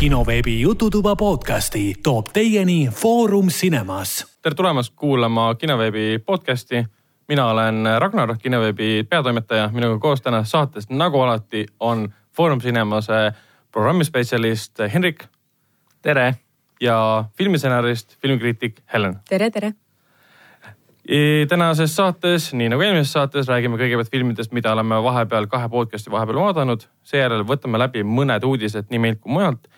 kinoveebi Jututuba podcasti toob teieni Foorum Cinemas. tere tulemast kuulama kinoveebi podcasti. mina olen Ragnar, kinoveebi peatoimetaja, minuga koos täna saates, nagu alati, on Foorum Cinemase programmispetsialist Henrik. tere. ja filmistsenarist, filmikriitik Helen. tere, tere tänases saates, nii nagu eelmises saates, räägime kõigepealt filmidest, mida oleme vahepeal kahe podcast'i vahepeal vaadanud. seejärel võtame läbi mõned uudised nii meilt kui mujalt.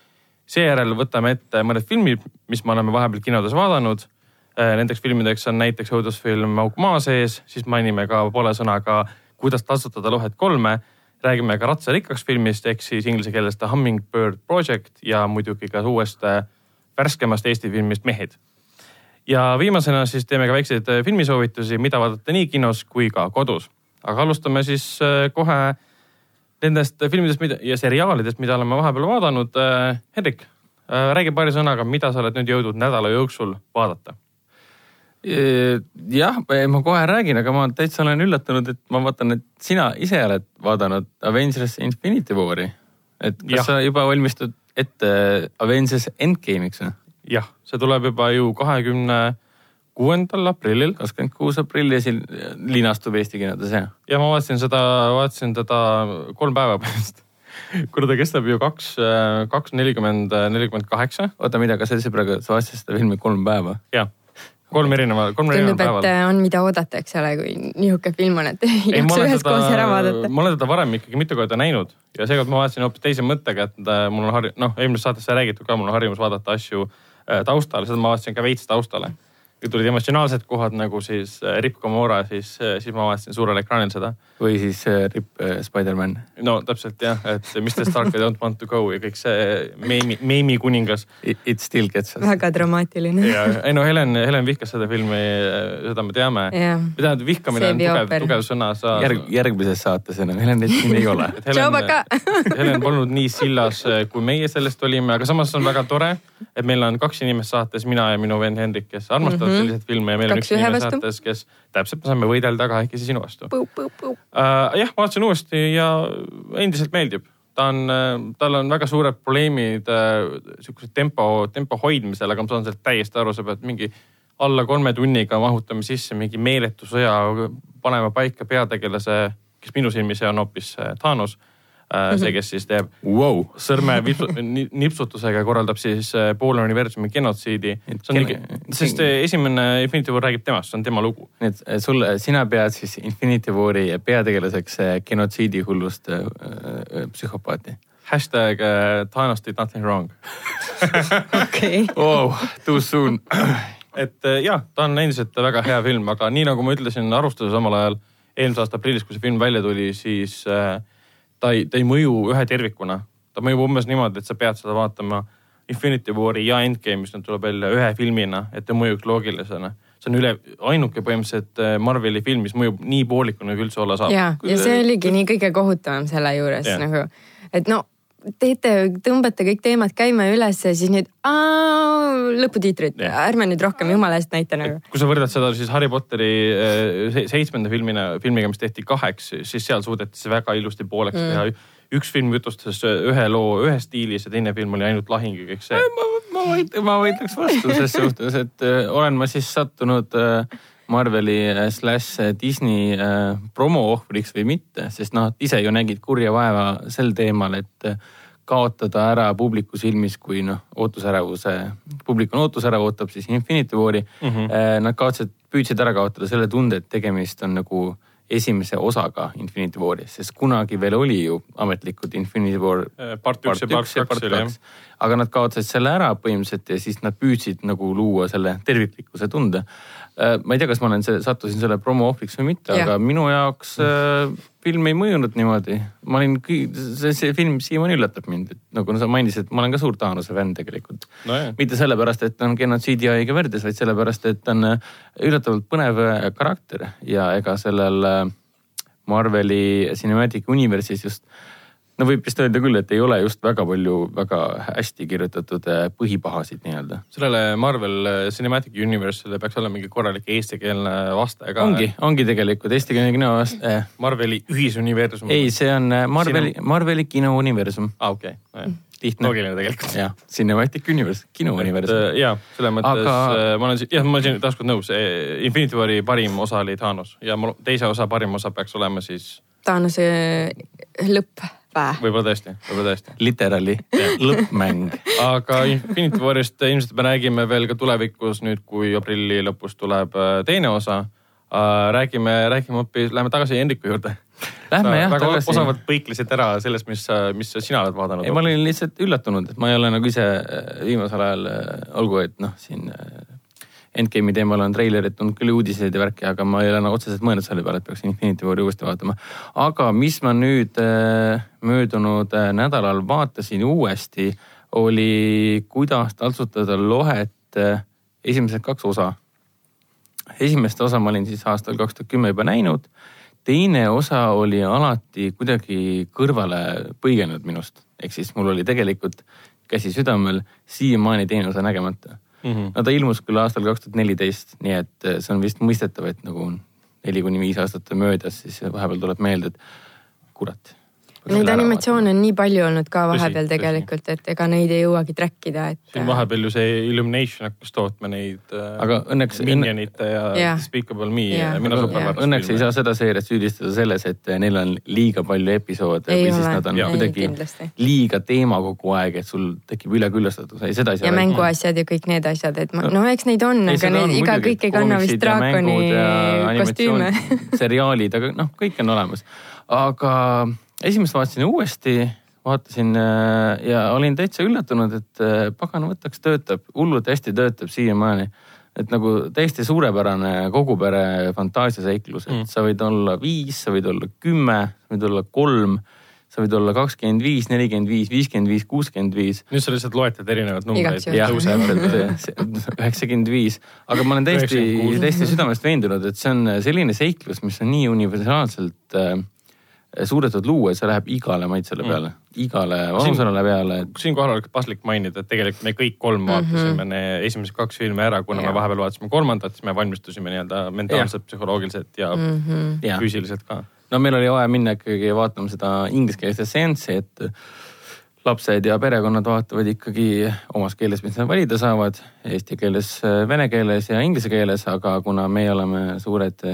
Seejärel võtame ette mõned filmid, mis me oleme vahepeal kinodes vaadanud. Nendeks filmideks on näiteks õudusfilm Auk maa sees, siis mainime ka poole sõnaga Kuidas tasutada lohet kolme. räägime ka ratsarikkaks filmist ehk siis inglise keeles The Hummingbird Project ja muidugi ka uuest värskemast Eesti filmist Mehed ja viimasena siis teeme ka väikseid äh, filmisoovitusi, mida vaadata nii kinos kui ka kodus. aga alustame siis äh, kohe nendest filmidest mida, ja seriaalidest, mida oleme vahepeal vaadanud. Äh, Hendrik, räägi paari sõnaga, mida sa oled nüüd jõudnud nädala jooksul vaadata? jah, ma kohe räägin, aga ma täitsa olen üllatunud, et ma vaatan, et sina ise oled vaadanud Avengers Infinity War'i. et kas ja. sa juba valmistud ette Avengers Endgame'iks või? jah, see tuleb juba ju kahekümne kuuendal aprillil. kakskümmend kuus aprill ja siin linastub Eesti kinodes jah? ja ma vaatasin seda, vaatasin teda kolm päeva pärast kuna ta kestab ju kaks, kaks nelikümmend, nelikümmend kaheksa. oota, mida, kas sa ütlesid praegu, sa vaatasid seda filmi kolm päeva? jah, kolm erineva, kolm erineval päeval. tundub, et on, mida oodata, eks ole, kui niisugune film on, et ei jaksa üheskoos ära vaadata. ma olen teda varem ikkagi mitu korda näinud ja seekord ma vaatasin hoopis teise mõttega, et äh, mul on harju-, noh, eelmises saates sai räägitud ka, mul on harjumus vaadata asju äh, Äh, taustale, seda ma vaatasin ka veits taustale. kui tulid emotsionaalsed kohad nagu siis äh, Rip Comora, siis, äh, siis ma vaatasin suurel ekraanil seda. või siis Rip Spider-man. no täpselt jah, et Mr Stark I don't want to go ja kõik see meemi, meemi kuningas. It still gets us. väga dramaatiline. ja, ei no Helen, Helen vihkas seda filmi, seda me teame. või tähendab, vihkamine on tugev, tugev sõna. sa Järg,. järgmises saates enam Helenit siin ei ole. Helen, Helen polnud nii sillas, kui meie sellest olime, aga samas on väga tore, et meil on kaks inimest saates, mina ja minu vend Hendrik, kes armastavad mm -hmm. Selliseid filme ja meil kaks on üks inimene saates, kes täpselt, me saame võidelda kahekesi sinu vastu. Uh, jah, ma vaatasin uuesti ja endiselt meeldib. ta on, äh, tal on väga suured probleemid äh, sihukese tempo, tempo hoidmisel, aga ma saan sellest täiesti aru, sa pead mingi alla kolme tunniga mahutame sisse mingi meeletu sõja, panema paika peategelase, kes minu silmis on hoopis äh, Thanos Äh, see, kes siis teeb wow. sõrme nipsutusega korraldab siis äh, poole universumi genotsiidi. sest esimene Infinity War räägib temast, see on tema lugu. nii et sul, sina pead siis Infinity War'i peategelaseks äh, genotsiidi hullust äh, psühhopaati hashtag uh, Thanos did nothing wrong okei. Wow, too soon et jah, ta on endiselt väga hea film, aga nii nagu ma ütlesin arvustuses omal ajal eelmise aasta aprillis, kui see film välja tuli, siis uh, ta ei, ta ei mõju ühe tervikuna. ta mõjub umbes niimoodi, et sa pead seda vaatama Infinity War'i ja Endgame, mis nüüd tuleb välja ühe filmina, et ta mõjuks loogilisena see on üle, ainuke põhimõtteliselt äh, Marveli film, mis mõjub nii poolikuna, kui üldse olla saab. ja, ja see oligi nii kõige kohutavam selle juures ja. nagu, et no teete, tõmbate kõik teemad käima ülesse, siis nüüd lõputiitrid, ärme nüüd rohkem jumala eest näita nagu. kui sa võrdled seda siis Harry Potteri äh, seitsmenda filmina, filmiga, mis tehti kaheks, siis seal suudeti see väga ilusti pooleks mm. teha. üks film jutustas ühe loo ühes stiilis ja teine film oli ainult lahing ja kõik see. ma, ma, ma vaidleks vastu ses suhtes, et äh, olen ma siis sattunud äh, Marveli äh, slaš äh, Disney äh, promoohvriks või mitte, sest noh, ise ju nägid kurja vaeva sel teemal, et kaotada ära publiku silmis, kui noh, ootusärevuse, publik on ootusärev, ootab siis Infinity War'i mm. -hmm. Nad kaotasid, püüdsid ära kaotada selle tunde, et tegemist on nagu esimese osaga Infinity War'is, sest kunagi veel oli ju ametlikult Infinity War. part üks ja part kaks oli jah. aga nad kaotasid selle ära põhimõtteliselt ja siis nad püüdsid nagu luua selle terviklikkuse tunde ma ei tea, kas ma olen, sattusin selle promo ohvriks või mitte, aga minu jaoks äh, film ei mõjunud niimoodi. ma olin, see, see film siiamaani üllatab mind, et nagu sa mainisid, ma olen ka suur Taanuse fänn tegelikult no. mitte sellepärast, et ta on genotsiidi ja õige verdes, vaid sellepärast, et ta on äh, üllatavalt põnev äh, karakter ja ega sellel Marveli Cinematic Universe'is just no võib vist öelda küll, et ei ole just väga palju väga hästi kirjutatud äh, põhipahasid nii-öelda. sellele Marvel äh, Cinematic Universe'ile peaks olema mingi korralik eestikeelne vastaja ka. ongi, ongi tegelikult eestikeelne kino vastaja äh.. Marveli ühisuniversum. ei, see on äh, Marveli, Marveli kinouniversum. aa ah,, okei okay.. lihtne. loogiline tegelikult. jah, Cinematic Universe, kinouniversum. ja selles mõttes Aga... ma olen, jah, ma olen siin taaskord nõus. Infinity War'i parim osa oli Thanos ja teise osa parim osa peaks olema siis. Thanose lõpp vä? võib-olla tõesti, võib-olla tõesti. Literally lõppmäng. aga Infinity Warist ilmselt me räägime veel ka tulevikus nüüd, kui aprilli lõpus tuleb äh, teine osa. Äh, räägime, räägime hoopis, lähme tagasi Hendriku juurde. Lähme jah väga tagasi. osavalt põiklesid ära sellest, mis, mis sina oled vaadanud. ei, ma olin lihtsalt üllatunud, et ma ei ole nagu ise äh, viimasel ajal, olgu, et noh, siin Endgame'i teemal on treilerid tulnud küll uudiseid ja värki, aga ma ei ole nagu otseselt mõelnud selle peale, et peaks Infinity War'i uuesti vaatama. aga mis ma nüüd äh, möödunud äh, nädalal vaatasin uuesti, oli kuidas taltsutada lohet äh, esimesed kaks osa. esimest osa ma olin siis aastal kaks tuhat kümme juba näinud. teine osa oli alati kuidagi kõrvale põigenud minust, ehk siis mul oli tegelikult käsi südamel siiamaani teine osa nägemata mm. -hmm. no ta ilmus küll aastal kaks tuhat neliteist, nii et eh, see on vist mõistetav, et nagu neli kuni viis aastat on möödas, siis vahepeal tuleb meelde, et kurat Neid animatsioone on nii palju olnud ka vahepeal tõsi, tegelikult, et ega neid ei jõuagi track ida, et. siin vahepeal ju see Illumination hakkas tootma neid. Äh, aga õnneks. Minionite ja yeah. Despicable Me yeah. ja Mina supervargus. õnneks ei saa seda seeriat süüdistada selles, et neil on liiga palju episoode ei või ole. siis nad on ja. kuidagi kindlasti. liiga teema kogu aeg, et sul tekib üleküllastatus, ei seda ei saa. ja mänguasjad ja kõik need asjad, et ma, no eks neid on, aga need iga, kõik ei kanna vist draakoni kostüüme. seriaalid, aga noh, kõik on olemas. aga esimest vaatasin uuesti, vaatasin äh, ja olin täitsa üllatunud, et äh, pagan võtaks, töötab, hullult hästi töötab siiamaani. et nagu täiesti suurepärane kogupere fantaasiaseiklus, et mm. sa võid olla viis, sa võid olla kümme, sa võid olla kolm sa võid olla kakskümmend viis, nelikümmend viis, viiskümmend viis, kuuskümmend viis. nüüd sa lihtsalt loetled erinevaid numbreid. jah, üheksakümmend viis, aga ma olen täiesti, täiesti südamest veendunud, et see on selline seiklus, mis on nii universaalselt äh, suudetud luua, et see läheb igale maitsele mm. peale mm., igale vanusele peale. siinkohal oleks paslik mainida, et tegelikult me kõik kolm mhm. vaatasime mm -hmm. esimesed kaks filmi ära, kuna ja. me vahepeal vaatasime kolmandat, siis me valmistusime nii-öelda mentaalselt, psühholoogiliselt ja mm -hmm. füüsiliselt ka. no meil oli vaja minna ikkagi vaatama seda ingliskeelset seanssi, et lapsed ja perekonnad vaatavad ikkagi omas keeles, mis nad valida saavad, eesti keeles, vene keeles ja inglise keeles, aga kuna meie oleme suured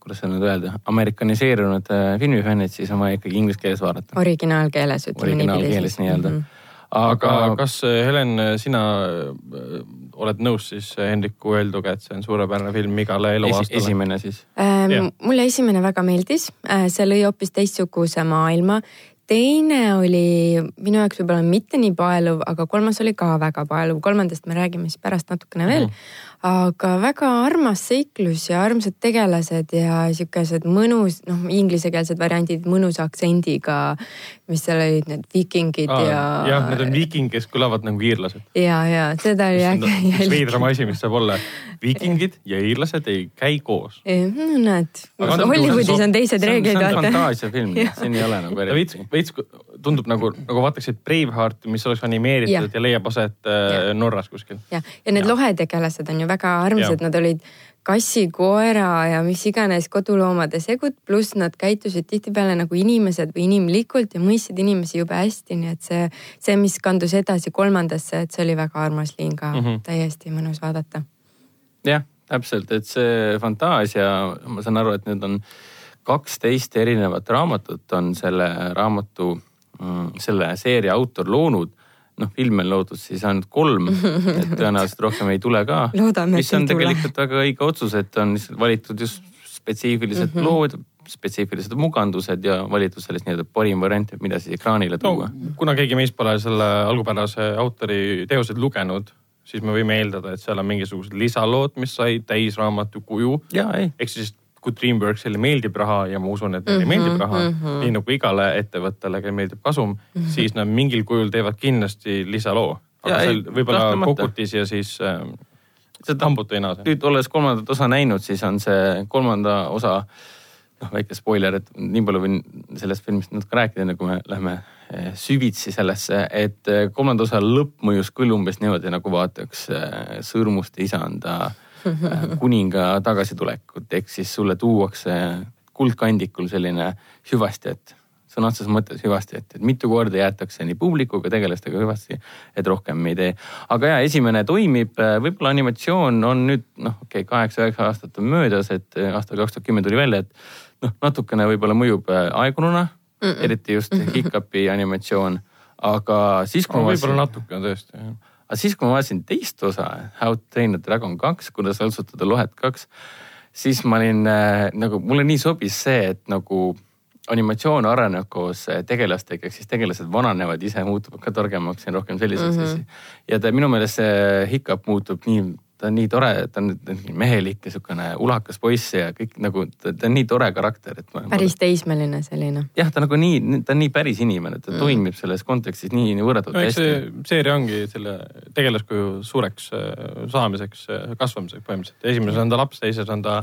kuidas seda nüüd öelda, amerikaniseerunud äh, filmifännid, siis on vaja ikkagi inglise keeles vaadata. originaalkeeles ütleme niipidi. originaalkeeles nii-öelda mm. -hmm. aga, kas äh, Helen, sina äh, oled nõus siis Hendriku öelduga, et see on suurepärane film igale eluaastale Esi,? esimene siis ähm,? mulle esimene väga meeldis, see lõi hoopis teistsuguse maailma teine oli minu jaoks võib-olla mitte nii paeluv, aga kolmas oli ka väga paeluv, kolmandast me räägime siis pärast natukene veel mm. -hmm aga väga armas seiklus ja armsad tegelased ja siukesed mõnus, noh, inglisekeelsed variandid mõnusa aktsendiga, mis seal olid, need viikingid Aa, ja. jah, need on viikingid, kes kõlavad nagu iirlased. ja, ja seda oli äge jälgida. veidram asi, mis saab olla. viikingid ja iirlased ei käi koos. no näed, Hollywoodis on teised reeglid. see on fantaasiafilm, siin ei ole nagu eriti. veits tundub nagu, nagu vaataksid Bravehearti, mis oleks animeeritud ja, ja leiab aset äh, Norras kuskil. ja, ja need lohetegelased on ju väga armsad, nad olid kassi, koera ja mis iganes koduloomade segud, pluss nad käitusid tihtipeale nagu inimesed või inimlikult ja mõistsid inimesi jube hästi, nii et see, see, mis kandus edasi kolmandasse, et see oli väga armas liin ka mm, -hmm. täiesti mõnus vaadata. jah, täpselt, et see fantaasia, ma saan aru, et nüüd on kaksteist erinevat raamatut on selle raamatu, selle seeria autor loonud noh, filme on loodud siis ainult kolm, et tõenäoliselt rohkem ei tule ka. mis on tegelikult tule. väga õige otsus, et on valitud just spetsiifilised mm -hmm. lood, spetsiifilised mugandused ja valitud sellest nii-öelda parim variant, mida siis ekraanile tuua no,. kuna keegi meist pole selle algupärase autori teoseid lugenud, siis me võime eeldada, et seal on mingisugused lisalood, mis said täisraamatu kuju. ehk siis kui Dreamworksile meeldib raha ja ma usun, et neile mm -hmm, meeldib raha mm, -hmm. nii nagu igale ettevõttele, kellele meeldib kasum mm, -hmm. siis nad mingil kujul teevad kindlasti lisaloo. aga ja, seal võib-olla Kokutis ja siis äh, seda hambutu ei naase. nüüd olles kolmandat osa näinud, siis on see kolmanda osa, noh väike spoiler, et nii palju võin sellest filmist natuke rääkida, enne kui me lähme eh, süvitsi sellesse, et eh, kolmanda osa lõpp mõjus küll umbes niimoodi, nagu vaataks eh, Sõrmuste isanda kuninga tagasitulekut, ehk siis sulle tuuakse kuldkandikul selline hüvasti, et sõna otseses mõttes hüvasti, et, mitu korda jäetakse nii publikuga, tegelastega hüvasti, et rohkem ei tee. aga ja esimene toimib, võib-olla animatsioon on nüüd noh, okei okay,, kaheksa-üheksa aastat on möödas, et aastal kaks tuhat kümme tuli välja, et noh, natukene võib-olla mõjub aegununa mm, -mm. eriti just Hiccupi animatsioon. aga siis, kui no, võib-olla natuke on tõesti, jah. Aga siis, kui ma vaatasin teist osa, How to train a dragon kaks, kuidas õltsutada lohet kaks, siis ma olin äh, nagu, mulle nii sobis see, et nagu animatsioon areneb koos äh, tegelastega, ehk siis tegelased vananevad ise, muutuvad ka targemaks ja rohkem selliseid mm -hmm. ja ta minu meelest see Hiccup muutub nii ta on nii tore, ta on mehelik ja sihukene ulakas poiss ja kõik nagu, ta on nii tore karakter, et ma. päris teismeline selline. jah, ta nagu nii, ta on nii päris inimene, ta mm. toimib selles kontekstis nii, nii võrratult no, hästi. see seeria ongi selle tegelaskuju suureks äh, saamiseks, äh, kasvamiseks põhimõtteliselt. esimeses on ta laps, teises on ta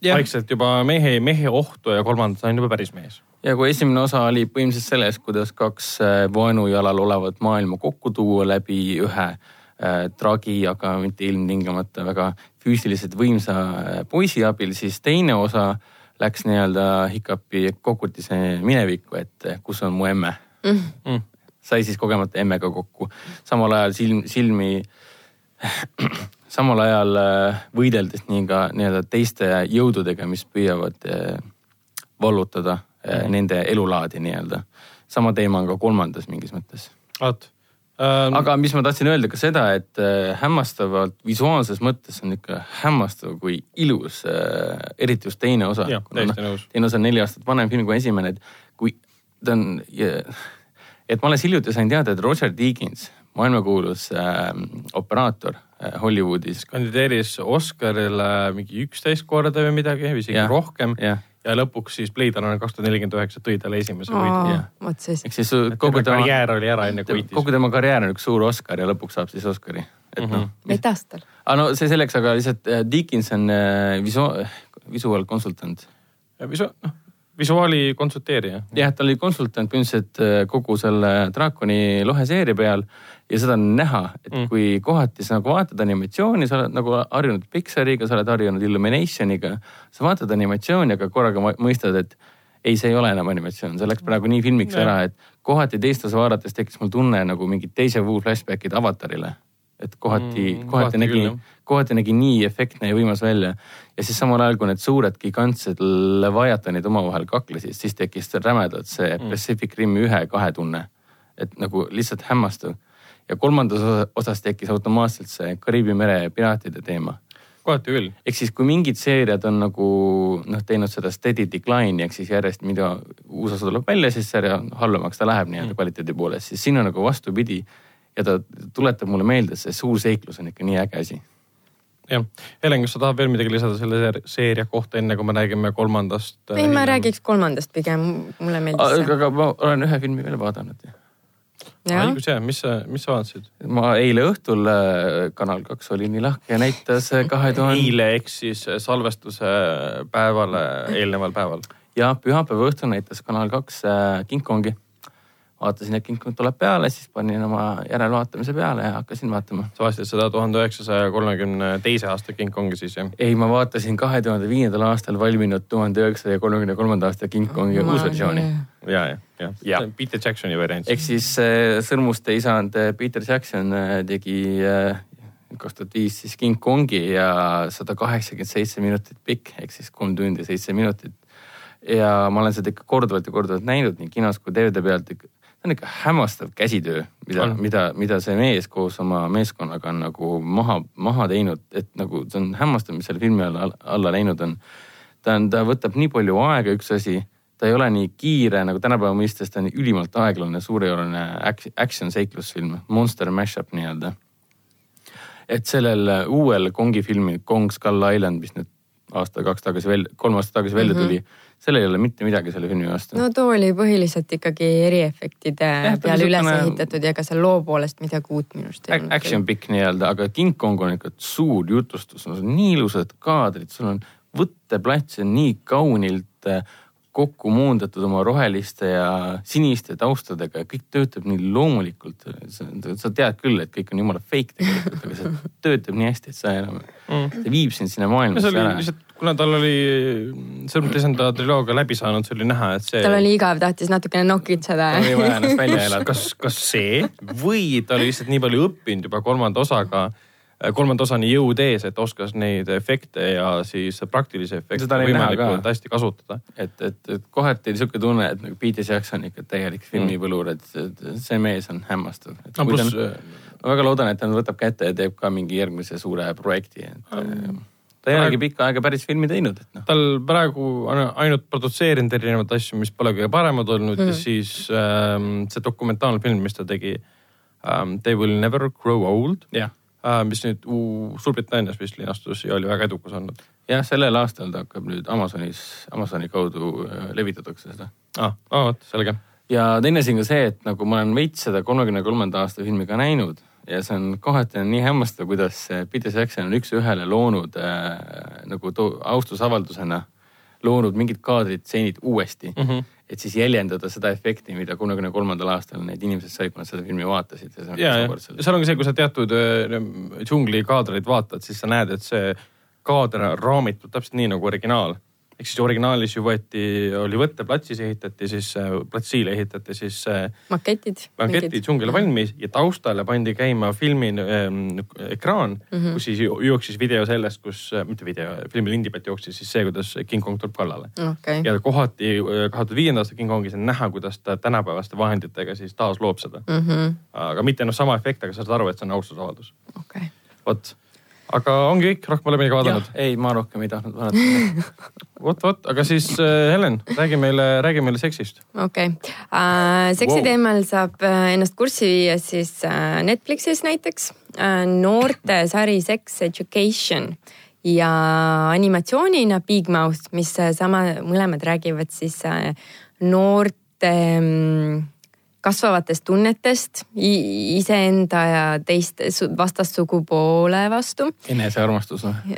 ja. vaikselt juba mehe, mehe ohtu ja kolmandas on juba päris mees ja kui esimene osa oli põhimõtteliselt selles, kuidas kaks äh, vaenujalal olevat maailma kokku tuua läbi ühe Äh, tragi, aga mitte ilmtingimata väga füüsiliselt võimsa äh, poisi abil, siis teine osa läks nii-öelda Hiccupi kokutise minevikku, et äh, kus on mu emme mm.. Mm. sai siis kogemata emmega kokku, samal ajal silm, silmi, samal ajal võideldes nii ka nii-öelda teiste jõududega, mis püüavad vallutada mm. nende elulaadi nii-öelda. sama teema on ka kolmandas mingis mõttes. vot Ähm, aga mis ma tahtsin öelda ka seda, et äh, hämmastavalt visuaalses mõttes on ikka hämmastav, kui ilus äh,, eriti just teine osa. Teine osa on neli aastat vanem film kui esimene, et kui ta on, et ma alles hiljuti sain teada, et Roger Deakins, maailmakuulus äh, operaator äh, Hollywoodis. kandideeris Oscarile mingi üksteist korda või midagi, isegi ja, rohkem ja ja lõpuks siis Blade Runner kaks tuhat nelikümmend üheksa tõi talle esimese võidu. vot siis. ehk siis kogu tema karjäär oli ära enne kui võitis. kogu tema karjäär on üks suur Oscar ja lõpuks saab siis Oscari. et mm -hmm. noh. vedas tal. aga no see selleks, aga lihtsalt äh, Dickens on äh, visu-, visuaalkonsultant. visu-, noh visuaali konsulteerija. jah, ta oli konsultant põhimõtteliselt äh, kogu selle draakoni lohe seeria peal ja seda on näha, et mm. kui kohati sa nagu vaatad animatsiooni, sa oled nagu harjunud Pixariga, sa oled harjunud Illuminationiga. sa vaatad animatsiooni, aga korraga mõistad, et ei, see ei ole enam animatsioon, see läks praegu nii filmiks ja. ära, et kohati teistes vaadates tekkis mul tunne nagu mingi teise vuu flashback'id avatarile. et kohati mm,, kohati nägi, kohati nägi nii efektne ja võimas välja. ja siis samal ajal, kui need suured gigantsed Leviathanid omavahel kaklesid, siis tekkis rämedalt see mm. Pacific Rimi ühe-kahe tunne. et nagu lihtsalt hämmastav ja kolmandas osas tekkis automaatselt see Kariibi mere piraatide teema. kohati küll. ehk siis, kui mingid seeriad on nagu noh, teinud seda steady decline'i ehk siis järjest, mida uus osa tuleb välja, siis sarja halvemaks ta läheb nii-öelda mm. kvaliteedi poolest, siis siin on nagu vastupidi. ja ta tuletab mulle meelde, et see suur seiklus on ikka nii äge asi jah, Helen, kas sa tahad veel midagi lisada selle seeria kohta, enne kui me räägime kolmandast? ei, ma räägiks kolmandast pigem, mulle meeldis see. aga ma olen ühe filmi veel vaadanud õigus jah, mis sa, mis sa vaatasid? ma eile õhtul äh, Kanal kaks oli nii lahke ja näitas äh, kahe tuhande. eile ehk siis äh, salvestuse päevale eelneval päeval. ja pühapäeva õhtul näitas Kanal kaks King Kongi vaatasin, et King Kong tuleb peale, siis panin oma järelvaatamise peale ja hakkasin vaatama. sa vaatasid seda tuhande üheksasaja kolmekümne teise aasta King Kongi siis jah? ei, ma vaatasin kahe tuhande viiendal aastal valminud tuhande üheksasaja kolmekümne kolmanda aasta King Kongi uusversiooni. ja, ja, ja, ja. Peter Jacksoni variant. ehk siis äh, Sõrmuste isand äh, Peter Jackson äh, tegi kaks tuhat viis siis King Kongi ja sada kaheksakümmend seitse minutit pikk ehk siis kolm tundi seitse minutit. ja ma olen seda ikka korduvalt ja korduvalt näinud nii kinos kui DVD pealt ikka on ikka hämmastav käsitöö, mida, mida, mida see mees koos oma meeskonnaga on nagu maha, maha teinud, et nagu see on hämmastav, mis selle filmi alla, alla läinud on. ta on, ta võtab nii palju aega, üks asi, ta ei ole nii kiire nagu tänapäeva mõistes, ta on ülimalt aeglane, suurejooneline action seiklusfilm, monster mash-up nii-öelda. et sellel uuel Kongi filmil Kong Skull Island, mis nüüd aasta-kaks tagasi välja, kolm aastat tagasi välja mm -hmm. Sellel ei ole mitte midagi selle filmi vastu. no too oli põhiliselt ikkagi eriefektide peale üles niisugune... ehitatud ja ka seal loo poolest midagi uut minu arust ei olnud. Action pikk nii-öelda, aga King Kong on ikka suur jutustus, no nii ilusad kaadrid, sul on võtteplats on nii kaunilt äh, kokku muundatud oma roheliste ja siniste taustadega ja kõik töötab nii loomulikult. sa tead küll, et kõik on jumala fake tegelikult, aga see töötab nii hästi, et sa enam mm., ta viib sind sinna maailmasse ära. lihtsalt, kuna tal oli Sõrmute isanda triloogia läbi saanud, see oli näha, et see. tal oli igav, tahtis natukene nokitseda. tal oli vaja ennast välja elada. kas, kas see või ta oli lihtsalt nii palju õppinud juba kolmanda osaga kolmanda osani jõud ees, et oskas neid efekte ja siis praktilisi efekte võimalikult hästi kasutada. et, et, et kohati oli sihuke tunne, et nagu Peter Jackson ikka täielik filmipõlur, et see mees on hämmastav. no pluss. ma väga loodan, et ta võtab kätte ja teeb ka mingi järgmise suure projekti, et um, ta ei olegi pikka aega päris filmi teinud, et noh. tal praegu on ainult produtseerinud erinevaid asju, mis pole kõige paremad olnud mm. ja siis ähm, see dokumentaalne film, mis ta tegi ähm,. They will never grow old yeah Äh, mis nüüd Suurbritannias vist linastus ja oli väga edukas olnud. jah, sellel aastal ta hakkab nüüd Amazonis, Amazoni kaudu äh, levitatakse seda. aa, aa vot, selge. ja teine asi on ka see, et nagu ma olen veits seda kolmekümne kolmanda aasta filmi ka näinud ja see on kohati on nii hämmastav, kuidas Peter Jackson on üks-ühele loonud äh, nagu austusavaldusena loonud mingid kaadrid, stseenid uuesti mm. -hmm et siis jäljendada seda efekti, mida kolmekümne kolmandal aastal need inimesed said, kui nad seda filmi vaatasid. ja, ja seal on ka see, kui sa teatud äh, džungli kaadreid vaatad, siis sa näed, et see kaader on raamitud täpselt nii nagu originaal ehk siis originaalis ju võeti, oli võtteplatsis ehitati siis, äh, platsile ehitati siis. Äh, maketid. maketid džungel valmis ja taustale pandi käima filmi ähm, ekraan mm, -hmm. kus siis jooksis video sellest, kus, äh, mitte video, filmi lindi pealt jooksis siis see, kuidas King Kong tuleb kallale okay.. ja kohati kahe tuhande viienda aasta King Kongis on näha, kuidas ta tänapäevaste vahenditega siis taas loob seda mm. -hmm. aga mitte noh, sama efekt, aga sa saad aru, et see on austusavaldus okay.. vot aga ongi kõik, rohkem oleme ikka vaadanud? ei, ma rohkem ei tahtnud vaadata vot, vot, aga siis äh, Helen, räägi meile, räägi meile seksist. okei okay. uh,, seksi wow. teemal saab uh, ennast kurssi viia siis Netflixis näiteks uh,. noortesari Sex Education ja animatsioonina Big Mouth, mis sama, mõlemad räägivad siis noorte um, kasvavatest tunnetest iseenda ja teiste vastassugupoole vastu. enesearmastus või?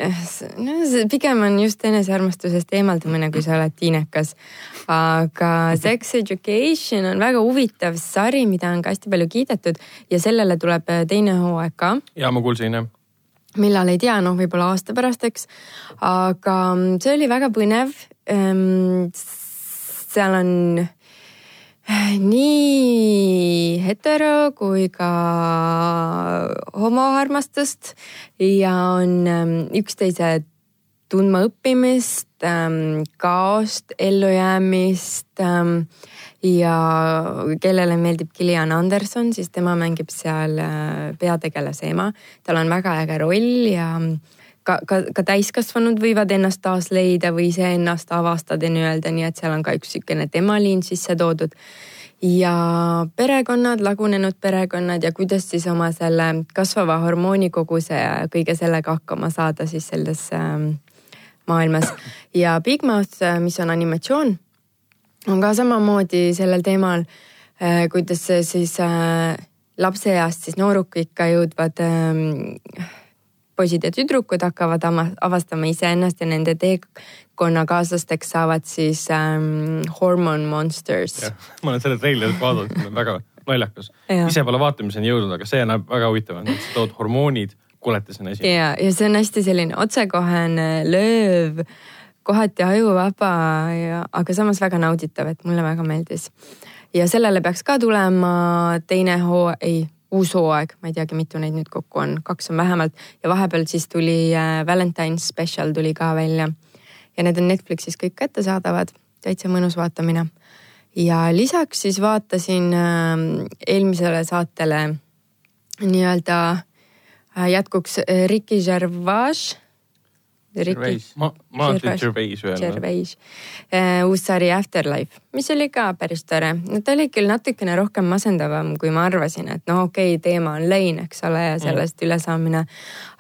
no pigem on just enesearmastusest eemaldumine, kui sa oled tiinekas. aga Sex Education on väga huvitav sari, mida on ka hästi palju kiidetud ja sellele tuleb teine hooaeg ka. ja ma kuulsin jah millal ei tea, noh, võib-olla aasta pärast, eks. aga see oli väga põnev. Ehm, seal on nii hetero kui ka homoarmastust ja on ähm, üksteise tundmaõppimist, ähm, kaost, ellujäämist ähm, ja kellele meeldib Gillian Anderson, siis tema mängib seal äh, peategelase ema. tal on väga äge roll ja ka, ka, ka täiskasvanud võivad ennast taas leida või iseennast avastada nii-öelda, nii et seal on ka üks niisugune temaliin sisse toodud. ja perekonnad, lagunenud perekonnad ja kuidas siis oma selle kasvava hormoonikoguse ja kõige sellega hakkama saada siis selles äh, maailmas. ja Big Mouth, äh, mis on animatsioon, on ka samamoodi sellel teemal äh,, kuidas siis äh, lapseeast siis noorukikka jõudvad äh, poisid ja tüdrukud hakkavad avastama iseennast ja nende teekonnakaaslasteks saavad siis ähm, hormone monsters. ma olen selle treilerit vaadanud, väga naljakas. ise pole vaatamiseni jõudnud, aga see näeb väga huvitav, sa tood hormoonid kuletisena esile. ja, ja see on hästi selline otsekohene, lööv, kohati ajuvaba ja, aga samas väga nauditav, et mulle väga meeldis. ja sellele peaks ka tulema teine hoo, ei uus hooaeg, ma ei teagi, mitu neid nüüd kokku on, kaks on vähemalt ja vahepeal siis tuli äh, Valentine's special tuli ka välja. ja need on Netflixis kõik kättesaadavad, täitsa mõnus vaatamine. ja lisaks siis vaatasin äh, eelmisele saatele nii-öelda äh, jätkuks Ricky Gervais Gervais. ma, ütlen Gervais öelda. Gervais. Uh, uus sari Afterlife, mis oli ka päris tore. no ta oli küll natukene rohkem masendavam, kui ma arvasin, et noh, okei okay,, teema on lein, eks ole, ja sellest mm. ülesaamine.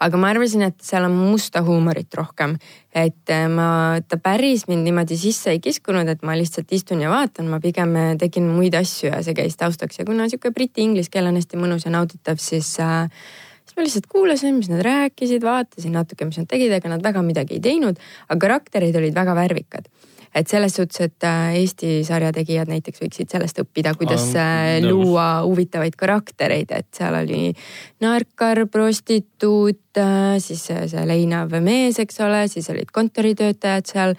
aga ma arvasin, et seal on musta huumorit rohkem. et äh, ma, ta päris mind niimoodi sisse ei kiskunud, et ma lihtsalt istun ja vaatan, ma pigem äh, tegin muid asju ja see käis taustaks ja kuna sihuke briti inglise keel on hästi mõnus ja nauditav, siis äh, siis ma lihtsalt kuulasin, mis nad rääkisid, vaatasin natuke, mis nad tegid, ega nad väga midagi ei teinud, aga karakterid olid väga värvikad. et selles suhtes, et äh, Eesti sarja tegijad näiteks võiksid sellest õppida, kuidas äh, nõus. luua huvitavaid karaktereid, et seal oli narkar, prostituut, siis see see leinav mees, eks ole, siis olid kontoritöötajad seal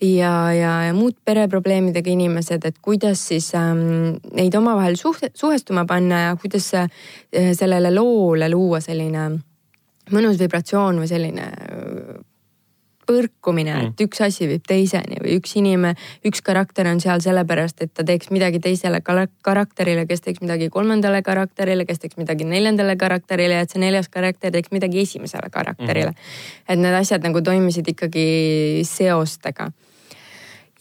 ja, ja, ja muud pereprobleemidega inimesed, et kuidas siis ähm, neid omavahel suht-, suhestuma panna ja kuidas äh, sellele loole luua selline mõnus vibratsioon või selline äh, põrkumine mm., et üks asi viib teiseni või üks inimene, üks karakter on seal sellepärast, et ta teeks midagi teisele karakterile, kes teeks midagi kolmandale karakterile, kes teeks midagi neljandale karakterile ja et see neljas karakter teeks midagi esimesele karakterile. Mm.. et need asjad nagu toimisid ikkagi seostega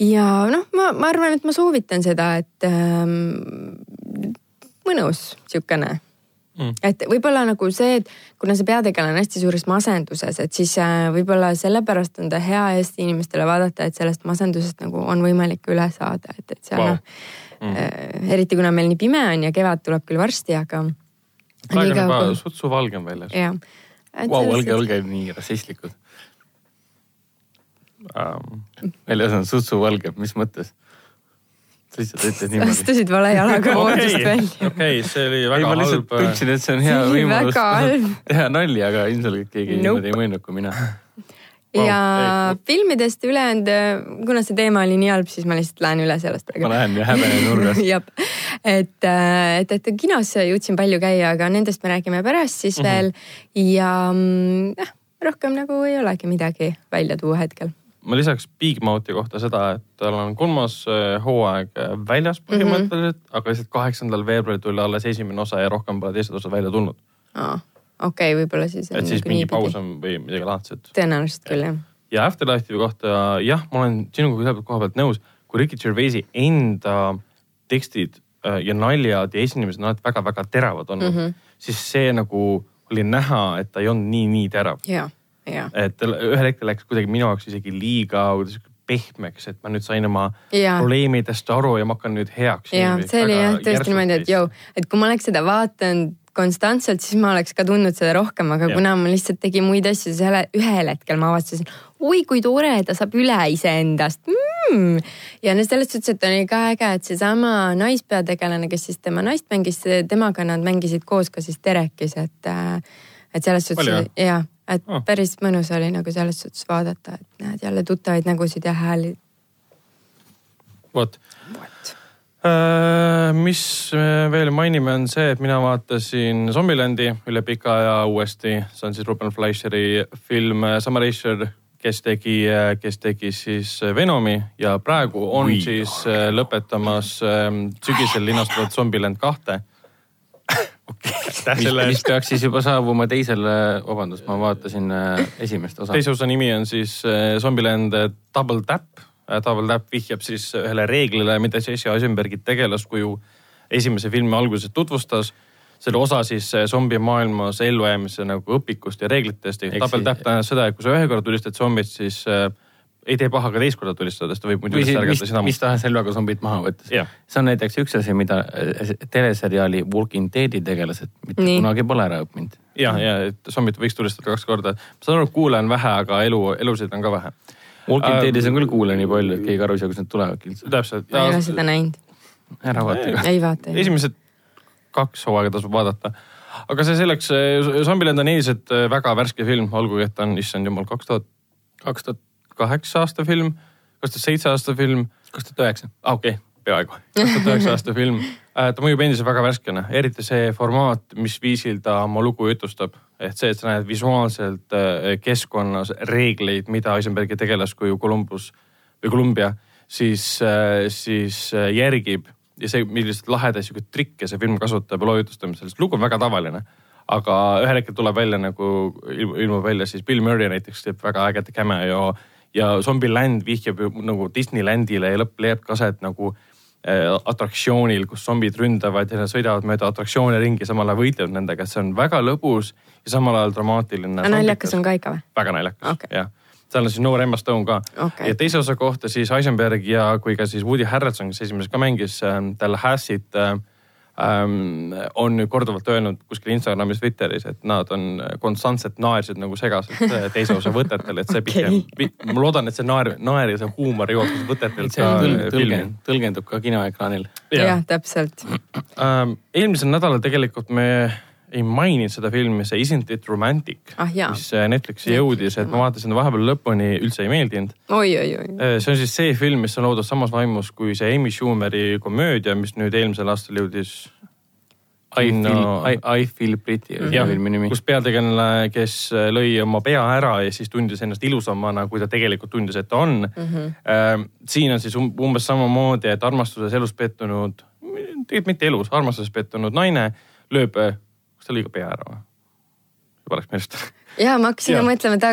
ja noh, ma, ma arvan, et ma soovitan seda, et ähm, mõnus sihukene Mm. et võib-olla nagu see, et kuna see peategelane on hästi suures masenduses, et siis äh, võib-olla sellepärast on ta hea Eesti inimestele vaadata, et sellest masendusest nagu on võimalik üle saada, et, et seal Vau. wow. noh mm. eriti kuna meil nii pime on ja kevad tuleb küll varsti, aga. praegu on juba sutsu valgem väljas jah. Vau, olge, olge nii rassistlikud. um,. väljas on sutsu valge, mis mõttes? sa lihtsalt ütled niimoodi. astusid vale jalaga voodist välja. okei, see oli ei, väga ma lihtsalt halb. äh, tundsin, et see on hea See võimalus halb. teha nalja, aga ilmselgelt keegi Nope. niimoodi ei mõelnud kui mina. ja ei. filmidest ülejäänud, kuna see teema oli nii halb, siis ma lihtsalt lähen üle sellest praegu ma. lähen ja häbenen nurgas. jah, et, et, et kinos jõudsin palju käia, aga nendest me räägime pärast siis Mhm. veel ja mm, noh, rohkem nagu ei olegi midagi välja tuua hetkel. Ma lisaks Big Mouthi kohta seda, et tal on kolmas äh, hooaeg äh, väljas põhimõtteliselt mm, -hmm. aga lihtsalt kaheksandal veebruaril tuli alles esimene osa ja rohkem pole teised osad välja tulnud. okei, võib-olla siis. et siis mingi paus. on või midagi laadset. tõenäoliselt küll jah. ja Afterlife'i kohta jah, ma olen sinuga selle koha pealt nõus, kui Ricky Gervaisi enda tekstid äh, ja naljad ja esinemised on alati väga-väga teravad olnud mm, -hmm. siis see nagu oli näha, et ta ei olnud nii, nii terav. ja, et ühel hetkel läks kuidagi minu jaoks isegi liiga pehmeks, et ma nüüd sain oma Jaa. probleemidest aru ja ma hakkan nüüd heaks. ja see oli jah tõesti niimoodi, et jõu, et kui ma oleks seda vaadanud konstantselt, siis ma oleks ka tundnud seda rohkem, aga Jah. kuna ma lihtsalt tegin muid asju, siis ühel, ühel hetkel ma avastasin, oi kui tore, ta saab üle iseendast mm.. ja no selles suhtes, et oli ka äge, et seesama naispeategelane, kes siis tema naist mängis, temaga nad mängisid koos ka siis Terekis, et, et selles suhtes ja, et Ah. päris mõnus oli nagu selles suhtes vaadata, et näed jälle tuttavaid nägusid ja hääli. vot. mis me veel mainime, on see, et mina vaatasin Zombieland'i üle pika aja uuesti, see on siis Ruben Fleischeri film Summer Racer, kes tegi, kes tegi siis Venomi ja praegu on Ui, siis äh, lõpetamas ähm, sügisel linastuvat Zombieland kahte. Aitäh mis, selle mis eest. peaks siis juba saabuma teisele, vabandust, ma vaatasin äh, esimest osa. teise osa nimi on siis äh, Zombieland äh, Double Tap. Double Tap vihjab siis ühele reeglile, mida Jesse Eisenbergi tegelaskuju esimese filmi alguses tutvustas. selle osa siis zombimaailmas ellujäämise nagu õpikust ja reeglitest. Double Tap tähendab seda, et kui sa ühe korra tulistad zombit, siis äh, ei tee paha ka teist korda tulistada, sest ta võib muidu üles ärgata mis, sina. mis tahes relvaga zombid maha võttes Jah.. see on näiteks üks asi, mida äh, teleseriaali Walking Deadi tegelased mitte Nii. Kunagi pole ära õppinud. ja, ja et zombit võiks tulistada kaks korda. ma saan aru, et kuule on vähe, aga elu, elusid on ka vähe. Walking Äh, Deadis on küll kuule nii palju, et keegi aru ei saa, kust need tulevadki üldse. täpselt. ma ei ole seda näinud, ära vaata ei vaata. esimesed kaks hooaega tasub vaadata. aga see selleks, Zombieland on endiselt väga värske film, olgugi et ta on, issand jumal, kaks tuhat, kaks tuhat kaheksa aasta film, kaks tuhat seitse aasta film. kaks tuhat üheksa. okei okay,, peaaegu, kaks tuhat üheksa aasta film. ta mõjub endiselt väga värskena, eriti see formaat, mis viisil ta oma lugu jutustab. et see, et sa näed visuaalselt äh, keskkonnas reegleid, mida Eisenbergi tegelaskuju Columbus või Columbia siis, siis äh, järgib ja see, milliseid lahedaid sihukeseid trikke see film kasutab loo jutustamisel, sest lugu on väga tavaline. aga ühel hetkel tuleb välja nagu, ilmub välja siis Bill Murray näiteks teeb väga ägeda cameo ja Zombieland vihjab ju nagu Disneylandile ja lõpp leiab ka aset nagu äh, atraktsioonil, kus zombid ründavad ja sõidavad mööda atraktsioone ringi, samal ajal võitlevad nendega, et see on väga lõbus ja samal ajal dramaatiline. naljakas on ka ikka või? väga naljakas Okei. jah. seal on siis noor Emma Stone ka Okei. ja teise osa kohta siis Eisenberg ja kui ka siis Woody Harrelson, kes esimeses ka mängis äh, Tallahassee't äh, ähm, on nüüd korduvalt öelnud kuskil Instagramis, Twitteris, et nad on konstantselt naersid nagu segaselt äh, teise osa võtetel, et see pigem okay., ma loodan, et see naer, naer ja see huumor võtetelt see ka tõlg, filmi. tõlgen, tõlgendub ka kinoekraanil. jah, täpselt. Eelmisel nädalal tegelikult me ei maininud seda filmi, see Isn't it romantic Ah, mis äh, Netflixi jõudis, et ma vaatasin vahepeal lõpuni, üldse ei meeldinud. Äh, see on siis see film, mis on loodud samas vaimus kui see Amy Schumeri komöödia, mis nüüd eelmisel aastal jõudis I feel No. I, I feel pretty oli filmi nimi. kus peategelane, kes äh, lõi oma pea ära ja siis tundis ennast ilusamana, kui ta tegelikult tundis, et ta on mm. -hmm. siin on siis um- umbes samamoodi, et armastuses elus pettunud, tegelikult mitte elus, armastuses pettunud naine lööb, ta lõi ka pea ära või? juba läks meelest. ja ma hakkasin ka mõtlema, ta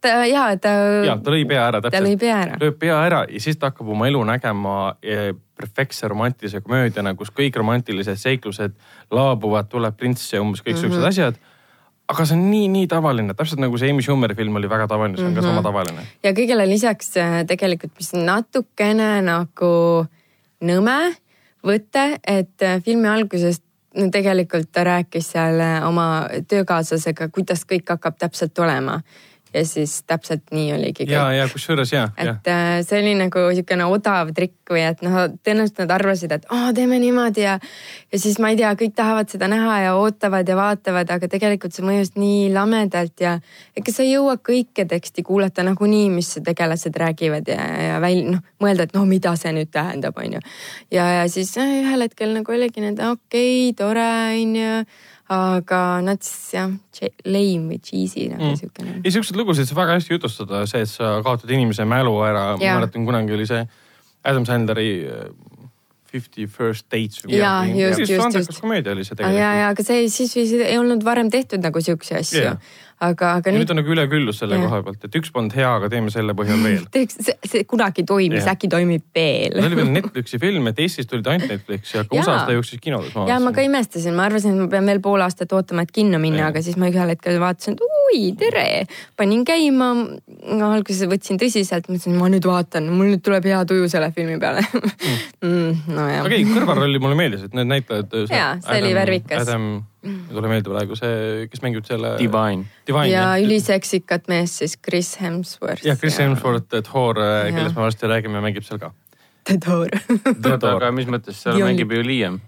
ta ja ta, ja ta lõi pea ära ta lõi täpselt, pea ära. lööb pea ära ja siis ta hakkab oma elu nägema eh, perfektse romantilise komöödiana, kus kõik romantilised seiklused laabuvad, tuleb prints ja umbes kõik Mhm. siuksed asjad aga see on nii, nii tavaline, täpselt nagu see Amy Schumeri film oli väga tavaline, see on ka Mhm. sama tavaline. ja kõigele lisaks äh, tegelikult, mis on natukene nagu nõme võte, et äh, filmi alguses no tegelikult ta rääkis seal oma töökaaslasega, kuidas kõik hakkab täpselt olema. Ja siis täpselt nii oligi kõik. Ja, ja kusjuures ja, ja et äh, see oli nagu niisugune odav trikk või et noh, tõenäoliselt nad arvasid, et aa, teeme niimoodi ja ja siis ma ei tea, kõik tahavad seda näha ja ootavad ja vaatavad, aga tegelikult see mõjus nii lamedalt ja ega sa ei jõua kõike teksti kuulata nagunii, mis tegelased räägivad ja, ja väl-, noh, mõelda, et no mida see nüüd tähendab, onju. ja, ja siis äh, ühel hetkel nagu oligi need okei okay,, tore onju, aga siis jah, lame või cheesy nagu Mm. siukene. ei, siukseid lugusid saab väga hästi jutustada, see, et sa kaotad inimese mälu ära, ma mäletan kunagi oli see Adam Sandleri äh, Fifty First Dates. Jaa, just, just, just. komöödia oli see ja, ja, tegelikult. aga see siis vist ei olnud varem tehtud nagu siukse asju Jaa. aga, aga ja nüüd on nagu üleküllus selle Jah. koha pealt, et üks polnud hea, aga teeme selle põhjal veel. teeks, see, kunagi toimis, äkki toimib see oli veel. veel Netflixi film, et Eestis tuli ta ainult Netflixi, aga. USA-s ta jooksis kinodes. ja ma ka imestasin, ma arvasin, et ma pean veel pool aastat ootama, et kinno minna, aga siis ma ühel hetkel vaatasin, et oi, tere. panin käima, alguses võtsin tõsiselt, mõtlesin, ma nüüd vaatan, mul nüüd tuleb hea tuju selle filmi peale mm,. nojah okei okay,, kõrvalrolli mulle meeldis, et need näitlejad. Jaa, see oli värvikas. Adam, ei tule meelde praegu see, kes mängib selle. Divine. Divine. ja üliseksikat meest siis Chris Hemsworth. jah, Chris Hemsworth, Thor, kellest me varsti räägime, mängib seal ka. Thor. oota, aga mis mõttes, seal Young. mängib ju Liam.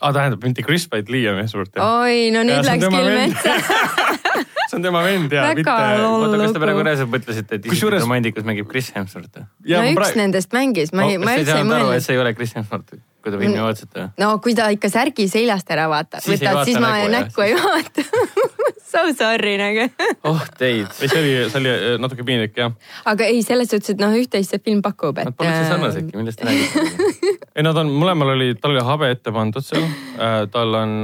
aa, Ah, tähendab mitte Chris, vaid Liam Hemsworth. oi, no Ja nüüd see on läks küll metsa. see on tema vend ja mitte. oota, kas te praegu reaalselt mõtlesite, et Kusjuures- Isik romantikus mängib Chris Hemsworth? no üks nendest mängis, ma ei, Oh, ma te ei üldse ei saanud aru, et mõelnud. see ei ole Chris Hemsworth, kui te filmi vaatasite? no kui ta ikka särgi seljast ära vaatab, võtad, vaata siis ma näkku ei vaata. So sorry nagu. oh teid. ei, see oli, see oli äh, natuke piinlik jah. aga ei, selles suhtes, et noh, üht-teist see film pakub, et. Nad pole üldse sarnasedki, millest te räägite? ei, nad on, mõlemal oli, tal oli habe ette pandud seal. tal on,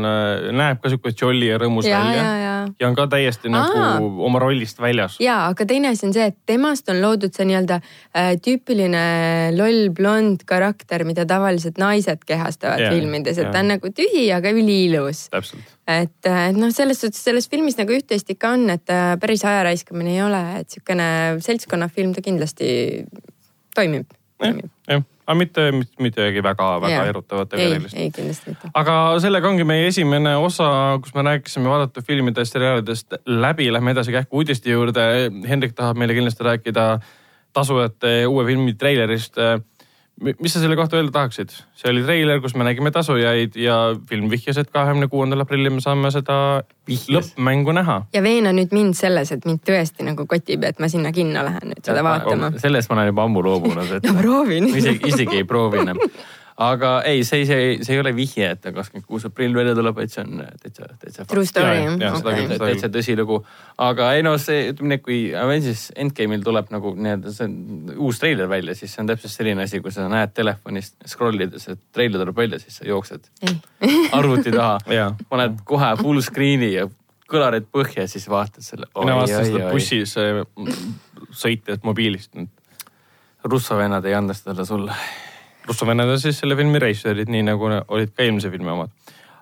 näeb ka sihuke jolly ja rõõmus ja, välja ja, ja on ka täiesti nagu Aa. oma rollist väljas. ja, aga teine asi on see, et temast on loodud see nii-öelda äh, tüüpiline loll blond karakter, mida tavaliselt naised kehastavad Jaa, yeah, filmides, et jaa. ta on nagu tühi, aga üliilus. et, et noh, selles suhtes selles filmis nagu üht-teist ikka on, et äh, päris aja raiskamine ei ole, et niisugune seltskonnafilm ta kindlasti toimib. jah, aga mitte, midagi väga-väga erutavat ega ei, sellist. ei kindlasti mitte. aga sellega ongi meie esimene osa, kus me rääkisime vaadatud filmidest, seriaalidest läbi, lähme edasi kähku uudiste juurde. Hendrik tahab meile kindlasti rääkida tasujate uue filmi treilerist. Mis sa selle kohta öelda tahaksid? see oli treiler, kus me nägime tasujaid ja film vihjas, et kahekümne kuuendal aprillil me saame seda Vihjas. lõppmängu näha. ja veena nüüd mind selles, et mind tõesti nagu kotib, et ma sinna kinno lähen nüüd seda vaatama. sellest ma olen juba ammu loobunud, et no proovin ma isegi, isegi ei proovi enam. aga ei, see, see, see ei ole vihje, et ta kakskümmend kuus aprill välja tuleb, vaid see on täitsa, täitsa. True story okay. täitsa tõsilugu, aga ei no see, ütleme nii, kui Avengers Endgame'il tuleb nagu nii-öelda see uus treiler välja, siis see on täpselt selline asi, kui sa näed telefonist scroll ides, et treiler tuleb välja, siis sa jooksed arvuti taha paned kohe full screen'i ja kõlarid põhja ja siis vaatad selle. mina vaatasin seda bussis äh, sõites mobiilist. russo vennad ei andesta seda sulle. Russo vennad on siis selle filmi reisijad, nii nagu olid ka eelmise filmi omad.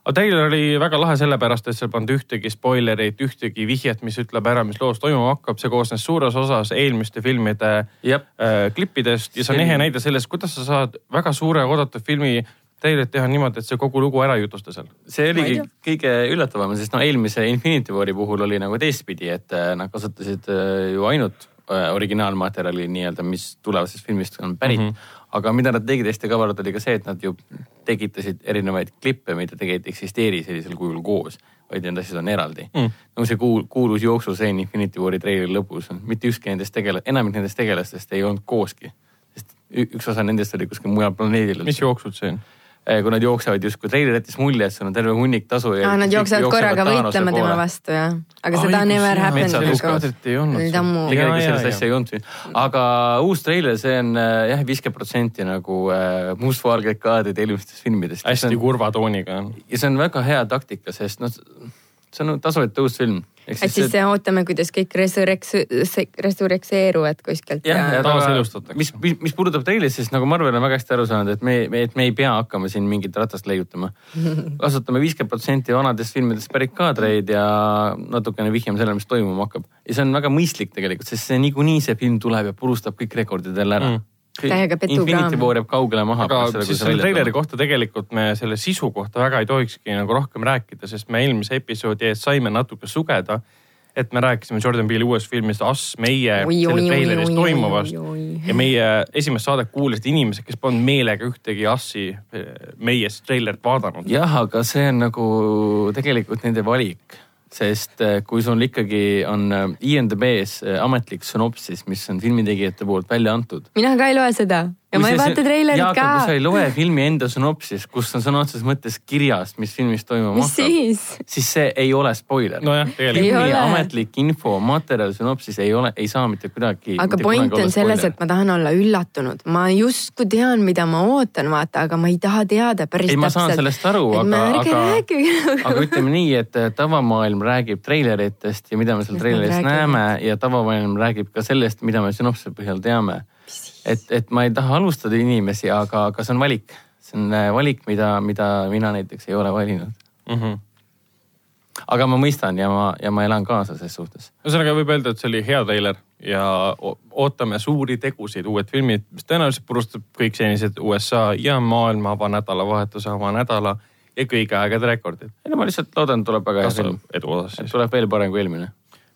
aga treiler oli väga lahe sellepärast, et seal polnud ühtegi spoilerit, ühtegi vihjet, mis ütleb ära, mis loos toimuma hakkab, see koosnes suures osas eelmiste filmide jah, äh, klippidest ja see on ehe näide sellest, kuidas sa saad väga suure oodatud filmi treilerit teha niimoodi, et see kogu lugu ära ei jutusta seal? see oligi kõige üllatavam, sest no eelmise Infinity War'i puhul oli nagu teistpidi, et äh, nad kasutasid äh, ju ainult äh, originaalmaterjali nii-öelda, mis tulevasest filmist on pärit mm. -hmm. Aga mida nad tegid hästi kavalalt, oli ka see, et nad ju tekitasid erinevaid klippe, mida tegelikult ei eksisteeri sellisel kujul koos, vaid need asjad on eraldi Mm. no see kuul, kuulus jooksuseen Infinity War'i treileri lõpus, mitte ükski nendest tegela-, enamik nendest tegelastest ei olnud kooski. sest üks osa nendest oli kuskil mujal planeedil. mis jooksud see on? Eh, kui nad jooksevad justkui treiler jättis mulje, et seal on terve hunnik tasu. aa, nad jooksevad korraga võitlema tema vastu jah, aga seda Õigus, never happened nagu tegelikult jaa, asja ei olnud siin. aga uus treiler, see on äh, jah, viiskümmend protsenti nagu äh, mustvalged kaadrid eelmistest filmidest. hästi kurva tooniga on. ja see on väga hea taktika, sest noh, see on tasuta uus film. et siis see... ootame, kuidas kõik resurreks-, resurrekseeruvad kuskilt jah, ja taaselustatakse. mis, mis, mis puudutab treilit, siis nagu Marvel on väga hästi aru saanud, et me, me, et me ei pea hakkama siin mingit ratast leiutama. kasutame viiskümmend protsenti vanadest filmidest pärit kaadreid ja natukene vihjame sellele, mis toimuma hakkab. ja see on väga mõistlik tegelikult, sest see niikuinii see film tuleb ja purustab kõik rekordid jälle ära Mm. Täiega petukraam. Infinity War jääb kaugele maha. aga siis selle treileri kohta tegelikult me selle sisu kohta väga ei tohikski nagu rohkem rääkida, sest me eelmise episoodi ees saime natuke sugeda, et me rääkisime Jordan Peele'i uuest filmist Us, meie Oi, selle treileris oi, toimuvast oi, oi. ja meie esimest saadet kuulasid inimesed, kes polnud meelega ühtegi Us'i eh, meie treilerit vaadanud. jah, aga see on nagu tegelikult nende valik, sest äh, kui sul ikkagi on äh, IMDB-s äh, ametlik sünopsis, mis on filmitegijate poolt välja antud. mina ka ei loe seda ja ma ei vaata treilerit ka. kui sa ei loe filmi enda sünopsis, kus on sõna otseses mõttes kirjas, mis filmis toimuma hakkab, siis? siis see ei ole spoiler. Ei ole. filmi ametlik info, materjal sünopsis ei ole, ei saa mitte kuidagi. aga point on selles, et ma tahan olla üllatunud, ma justkui tean, mida ma ootan, vaata, aga ma ei taha teada päris ei, ma täpselt. saan sellest aru, ma aga, aga aga ütleme nii, et äh, tavamaailm räägib treileritest ja mida me seal treileris näeme ja tavamaailm räägib ka sellest, mida me sünopsise põhjal teame. et, et ma ei taha alustada inimesi, aga, aga see on valik. see on äh, valik, mida, mida mina näiteks ei ole valinud. Mhm. aga ma mõistan ja ma, ja ma elan kaasa ses suhtes. ühesõnaga võib öelda, et see oli hea treiler ja ootame suuri tegusid, uued filmid, mis tõenäoliselt purustab kõik senised USA ja maailma avanädalavahetuse avanädala ja kõige aegade rekordid. ei no ma lihtsalt loodan, tuleb väga hea film. edu osas siis. tuleb veel parem kui eelmine.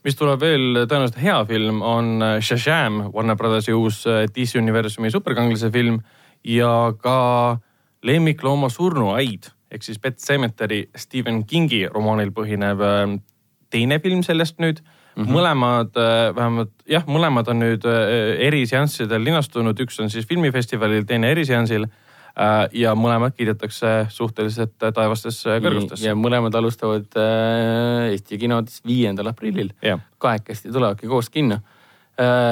Mis tuleb veel tõenäoliselt hea film, on äh, Shazam, Warner Brothersi uus äh, DC universumi superkangelase film ja ka Lemmiklooma surnuaid ehk siis Pet Sematary Stephen Kingi romaanil põhinev äh, teine film sellest nüüd mm. -hmm. mõlemad äh, vähemalt jah, mõlemad on nüüd eriseanssidel linastunud, üks on siis filmifestivalil, teine eriseansil ja mõlemad kiidetakse suhteliselt äh, taevastesse kõrgustesse. ja mõlemad alustavad äh, Eesti kinodes viiendal aprillil. kahekesti tulevadki koos kinno.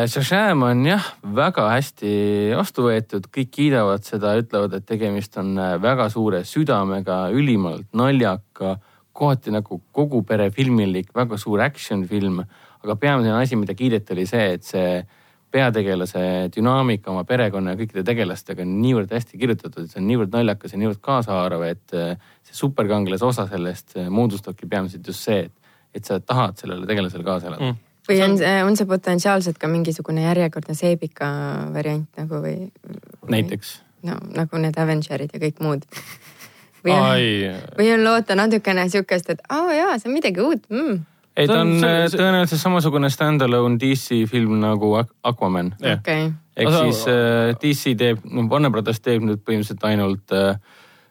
Shazam on jah, väga hästi vastu võetud, kõik kiidavad seda, ütlevad, et tegemist on äh, väga suure südamega, ülimalt naljaka, kohati nagu kogu pere filmilik, väga suur action film. aga peamine asi, mida kiideti, oli see, et see peategelase dünaamika oma perekonna ja kõikide tegelastega on niivõrd hästi kirjutatud, see on niivõrd naljakas ja niivõrd kaasahaarav, et äh, see superkangelase osa sellest äh, moodustabki peamiselt just see, et, et sa tahad sellele tegelasele kaasa elada mm.. või on see, on see potentsiaalselt ka mingisugune järjekordne seebika variant nagu või? näiteks no nagu need Avengerid ja kõik muud. või on, ai, või on loota natukene sihukest, et aa oh, jaa, see on midagi uut mm.. ei, ta on- äh, see- tõenäoliselt samasugune stand-alone DC film nagu Aqu- Aquaman. Okei okay., ehk siis äh, DC teeb, no Warner Brothers teeb nüüd põhimõtteliselt ainult äh,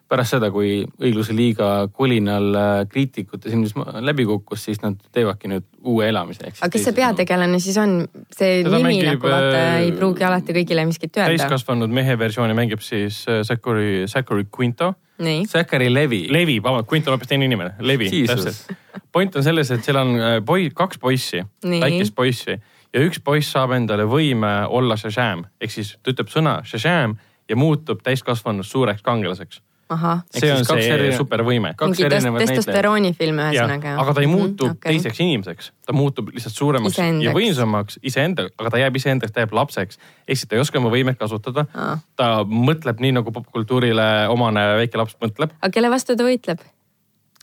pärast seda, kui õigluse liiga kolinal äh, kriitikute silmis ma- läbi kukkus, siis nad teevadki nüüd uue elamise. aga kes see peategelane siis on? see Teda nimi mängib, nagu vaata äh, ei pruugi alati kõigile miskit öelda. täiskasvanud mehe versiooni mängib siis äh, Zachary, Zachary Quinto. Zachary Levi. Levi, vabandust, Quinto on hoopis teine inimene, Levi, täpselt. point on selles, et seal on poi-, kaks poissi, väikest poissi ja üks poiss saab endale võime olla Shazam ehk siis ta ütleb sõna Shazam ja muutub täiskasvanud suureks kangelaseks. See on see eri- supervõime. kaks mingi tes- erinevat näitlejat. testosteroonifilm jah, ühesõnaga. aga ta ei muutu Mhm, okei. teiseks inimeseks, ta muutub lihtsalt suuremaks Iseendaks. ja võimsamaks iseenda, aga ta jääb iseendaks, ta jääb lapseks. ehk siis ta ei oska oma võimet kasutada Aa.. ta mõtleb nii nagu popkultuurile omane väike laps mõtleb. aga kelle vastu ta võitleb?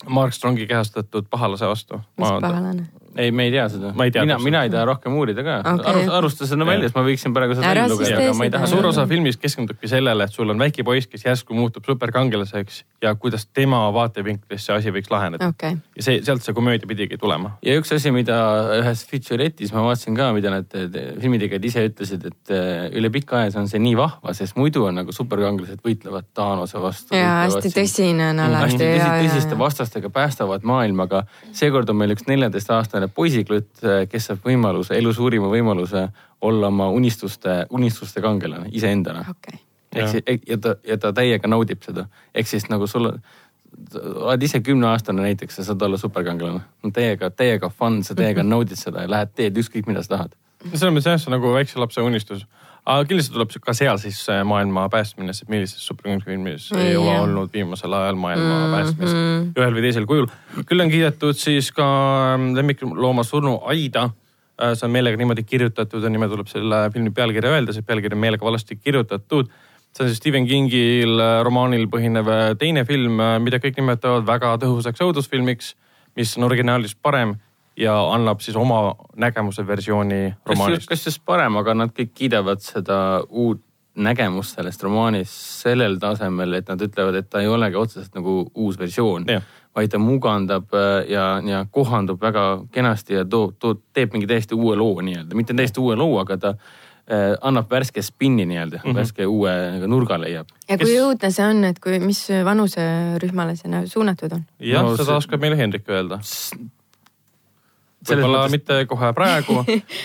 Mark Strongi kehastatud pahalase vastu. mis pahalane? ei, me ei tea seda. Ma ei tea mina, mina ei taha rohkem uurida ka okay.. alusta seda väljas, ma võiksin praegu seda välja siis lugeda, aga ma ei taha suur osa filmist keskendubki sellele, et sul on väike poiss, kes järsku muutub superkangelaseks ja kuidas tema vaatevinklist see asi võiks laheneda. okei, ja see, sealt see komöödia pidigi tulema. ja üks asi, mida ühes feature'etis ma vaatasin ka, mida nad eh, filmitegijad ise ütlesid, et eh, üle pika aja on see nii vahva, sest muidu on nagu superkangelased võitlevad Thanose vastu. ja hästi tõsine on alati hästi tõsiste vastastega päästavad maailma, aga seekord on meil üks neljateistaastane poisiklutt, kes saab võimaluse, elu suurima võimaluse olla oma unistuste, unistuste kangelane iseendana. okei, ehk siis ja ta, ja ta täiega naudib seda, ehk siis nagu sul oled ise kümneaastane näiteks ja saad olla superkangelane. täiega, täiega fun, sa täiega naudid seda ja lähed teed ükskõik mida sa tahad. selles mõttes jah, see on nagu väikse lapse unistus. Aga kindlasti tuleb ka seal siis see maailma päästmine, sest millises superkangelafilmis ei ole olnud viimasel ajal maailma päästmist ühel või teisel kujul. küll on kiidetud siis ka ähm, lemmiklooma surnu Aida. see on meelega niimoodi kirjutatud ja nime tuleb selle filmi pealkirja öelda, see pealkiri on meelega valesti kirjutatud. see on siis Stephen Kingil äh, romaanil põhinev äh, teine film, mida kõik nimetavad väga tõhusaks õudusfilmiks, mis on originaalis parem ja annab siis oma nägemuse versiooni romaanist. kas just parem, aga nad kõik kiidavad seda uut nägemust sellest romaanist sellel tasemel, et nad ütlevad, et ta ei olegi otseselt nagu uus versioon Jah. vaid ta mugandab äh, ja, ja kohandub väga kenasti ja toob, toob, teeb mingi täiesti uue loo nii-öelda, mitte täiesti uue loo, aga ta äh, annab värske spinni nii-öelda mm, -hmm. värske uue nagu nurga leiab. ja kui Kes- õudne see on, et kui, mis vanuserühmale see nagu suunatud on? jah No seda oskab meile Hendrik öelda. Võib-olla mõttes- mitte kohe praegu.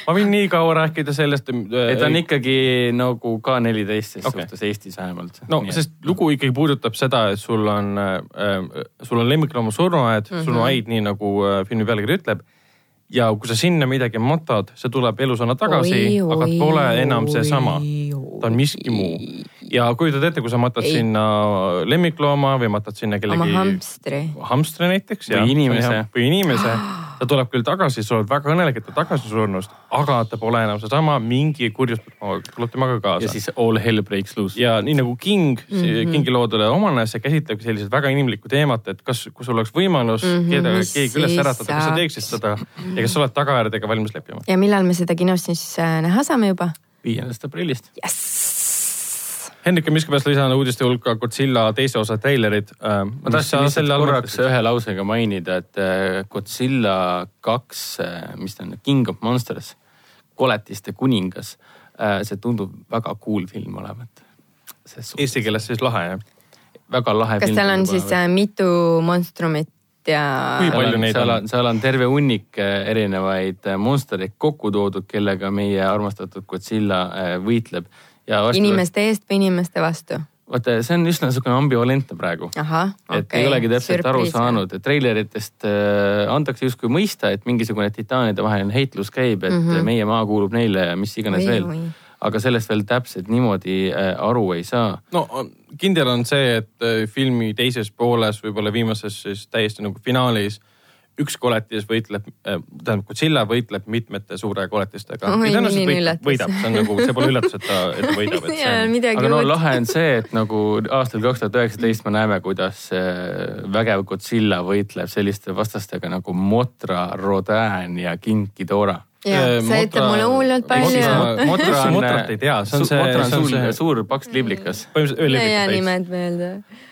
ma võin nii kaua rääkida sellest. et ta on ikkagi nagu ka neliteist, ses okay. suhtes Eestis vähemalt. no sest lugu ikkagi puudutab seda, et sul on äh,, sul on lemmiklooma surnuaed mm, -hmm. surnuaid, nii nagu äh, filmi pealkiri ütleb. ja kui sa sinna midagi matad, see tuleb elusana tagasi, aga pole enam seesama. ta on miski muu. Ja kujutad ette, kui sa matad Ei. sinna lemmiklooma või matad sinna oma kellegi hamstri. hamstri näiteks. Või inimese. või inimese, ta tuleb küll tagasi, sa oled väga õnnelik, et ta tagasi surnust, aga ta pole enam seesama, mingi kurjus tuleb temaga kaasa ja. siis all hell breaks loose. ja nii nagu King mm, -hmm. Kingi loodule omane, see käsitlebki selliseid väga inimlikku teemat, et kas, kui sul oleks võimalus mm -hmm, keda, keegi üles äratada, kas sa teeksid seda ja kas sa oled tagajärgedega valmis leppima? ja millal me seda kinos siis äh, näha saame juba? viiendast aprillist. jess. Hendrik on miskipärast lisanud uudiste hulka Godzilla teise osa treilerid. ma tahtsin lihtsalt korraks ühe lausega mainida, et äh, Godzilla kaks, mis ta on, King of Monsters, koletiste kuningas, see tundub väga cool film olevat. Eesti keeles siis lahe jah? väga lahe. kas seal on siis äh, mitu monstrumit ja Kui palju neid seal on? seal on terve hunnik äh, erinevaid äh, monstereid kokku toodud, kellega meie armastatud Godzilla äh, võitleb. Ja vastu- inimeste eest või inimeste vastu? vaata, see on üsna niisugune ambivalentne praegu ahah, et okei. ei olegi täpselt aru saanud, et treileritest äh, antakse justkui mõista, et mingisugune titaanide vaheline heitlus käib, et mm. -hmm. meie maa kuulub neile ja mis iganes Oi, veel oi.. aga sellest veel täpselt niimoodi äh, aru ei saa. no kindel on see, et äh, filmi teises pooles, võib-olla viimases siis täiesti nagu finaalis üks koletis võitleb, tähendab Godzilla võitleb mitmete suure koletistega. Ja tõenäoliselt võidab, see on nagu, see pole üllatus, et ta, et ta võidab, et see on. aga no lahe on see, et nagu aastal kaks tuhat üheksateist me näeme, kuidas äh, vägev Godzilla võitleb selliste vastastega nagu Motra, Rodan ja King Ghidorah. jah, see ütleb mulle hullult palju. Motra on, Motrat ei tea, see on see, Motra on see on suur, suur paks liblikas. põhimõtteliselt ei jää öölevikas täis. nimed meelde.